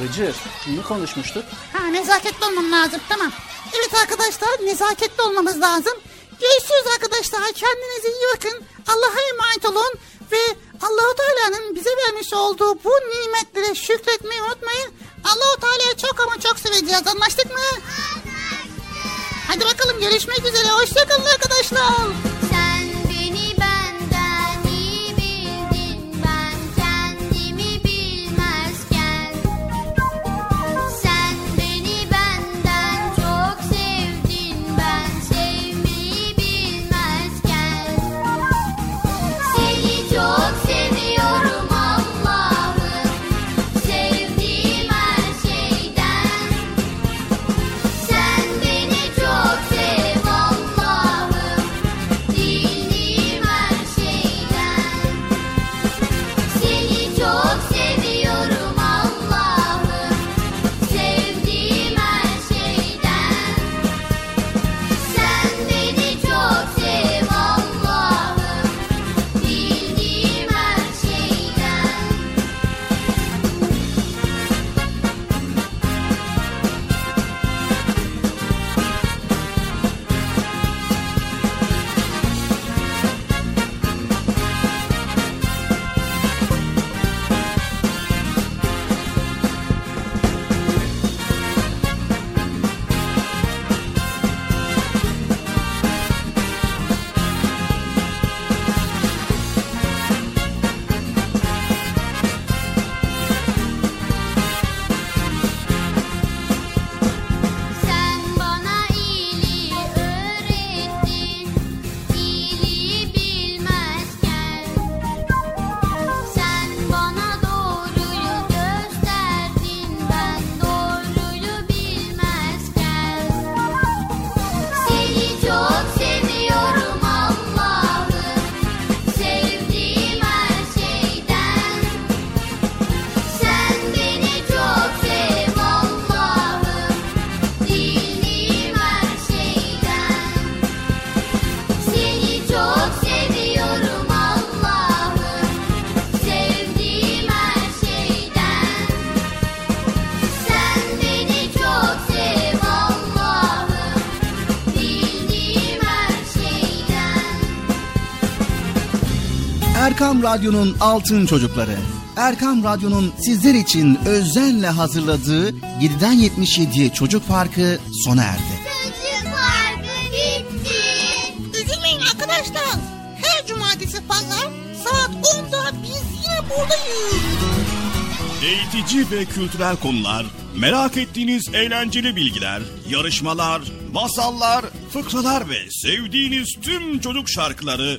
Bıcır, ne konuşmuştuk? Ha nezaketli olmam lazım tamam. Evet arkadaşlar nezaketli olmamız lazım. Görüşürüz arkadaşlar. Kendinize iyi bakın. Allah'a emanet olun. Ve Allahu Teala'nın bize vermiş olduğu bu nimetlere şükretmeyi unutmayın. Allahu Teala'yı çok ama çok seveceğiz. Anlaştık mı? Hadi bakalım görüşmek üzere. Hoşçakalın arkadaşlar. Sen Erkam Radyo'nun Altın Çocukları. Erkam Radyo'nun sizler için özenle hazırladığı 7'den 77'ye Çocuk Parkı sona erdi. Çocuk parkı bitti Üzülmeyin arkadaşlar. Her cumartesi pazar saat 10'da biz yine buradayız. Eğitici ve kültürel konular, merak ettiğiniz eğlenceli bilgiler, yarışmalar, masallar, fıkralar ve sevdiğiniz tüm çocuk şarkıları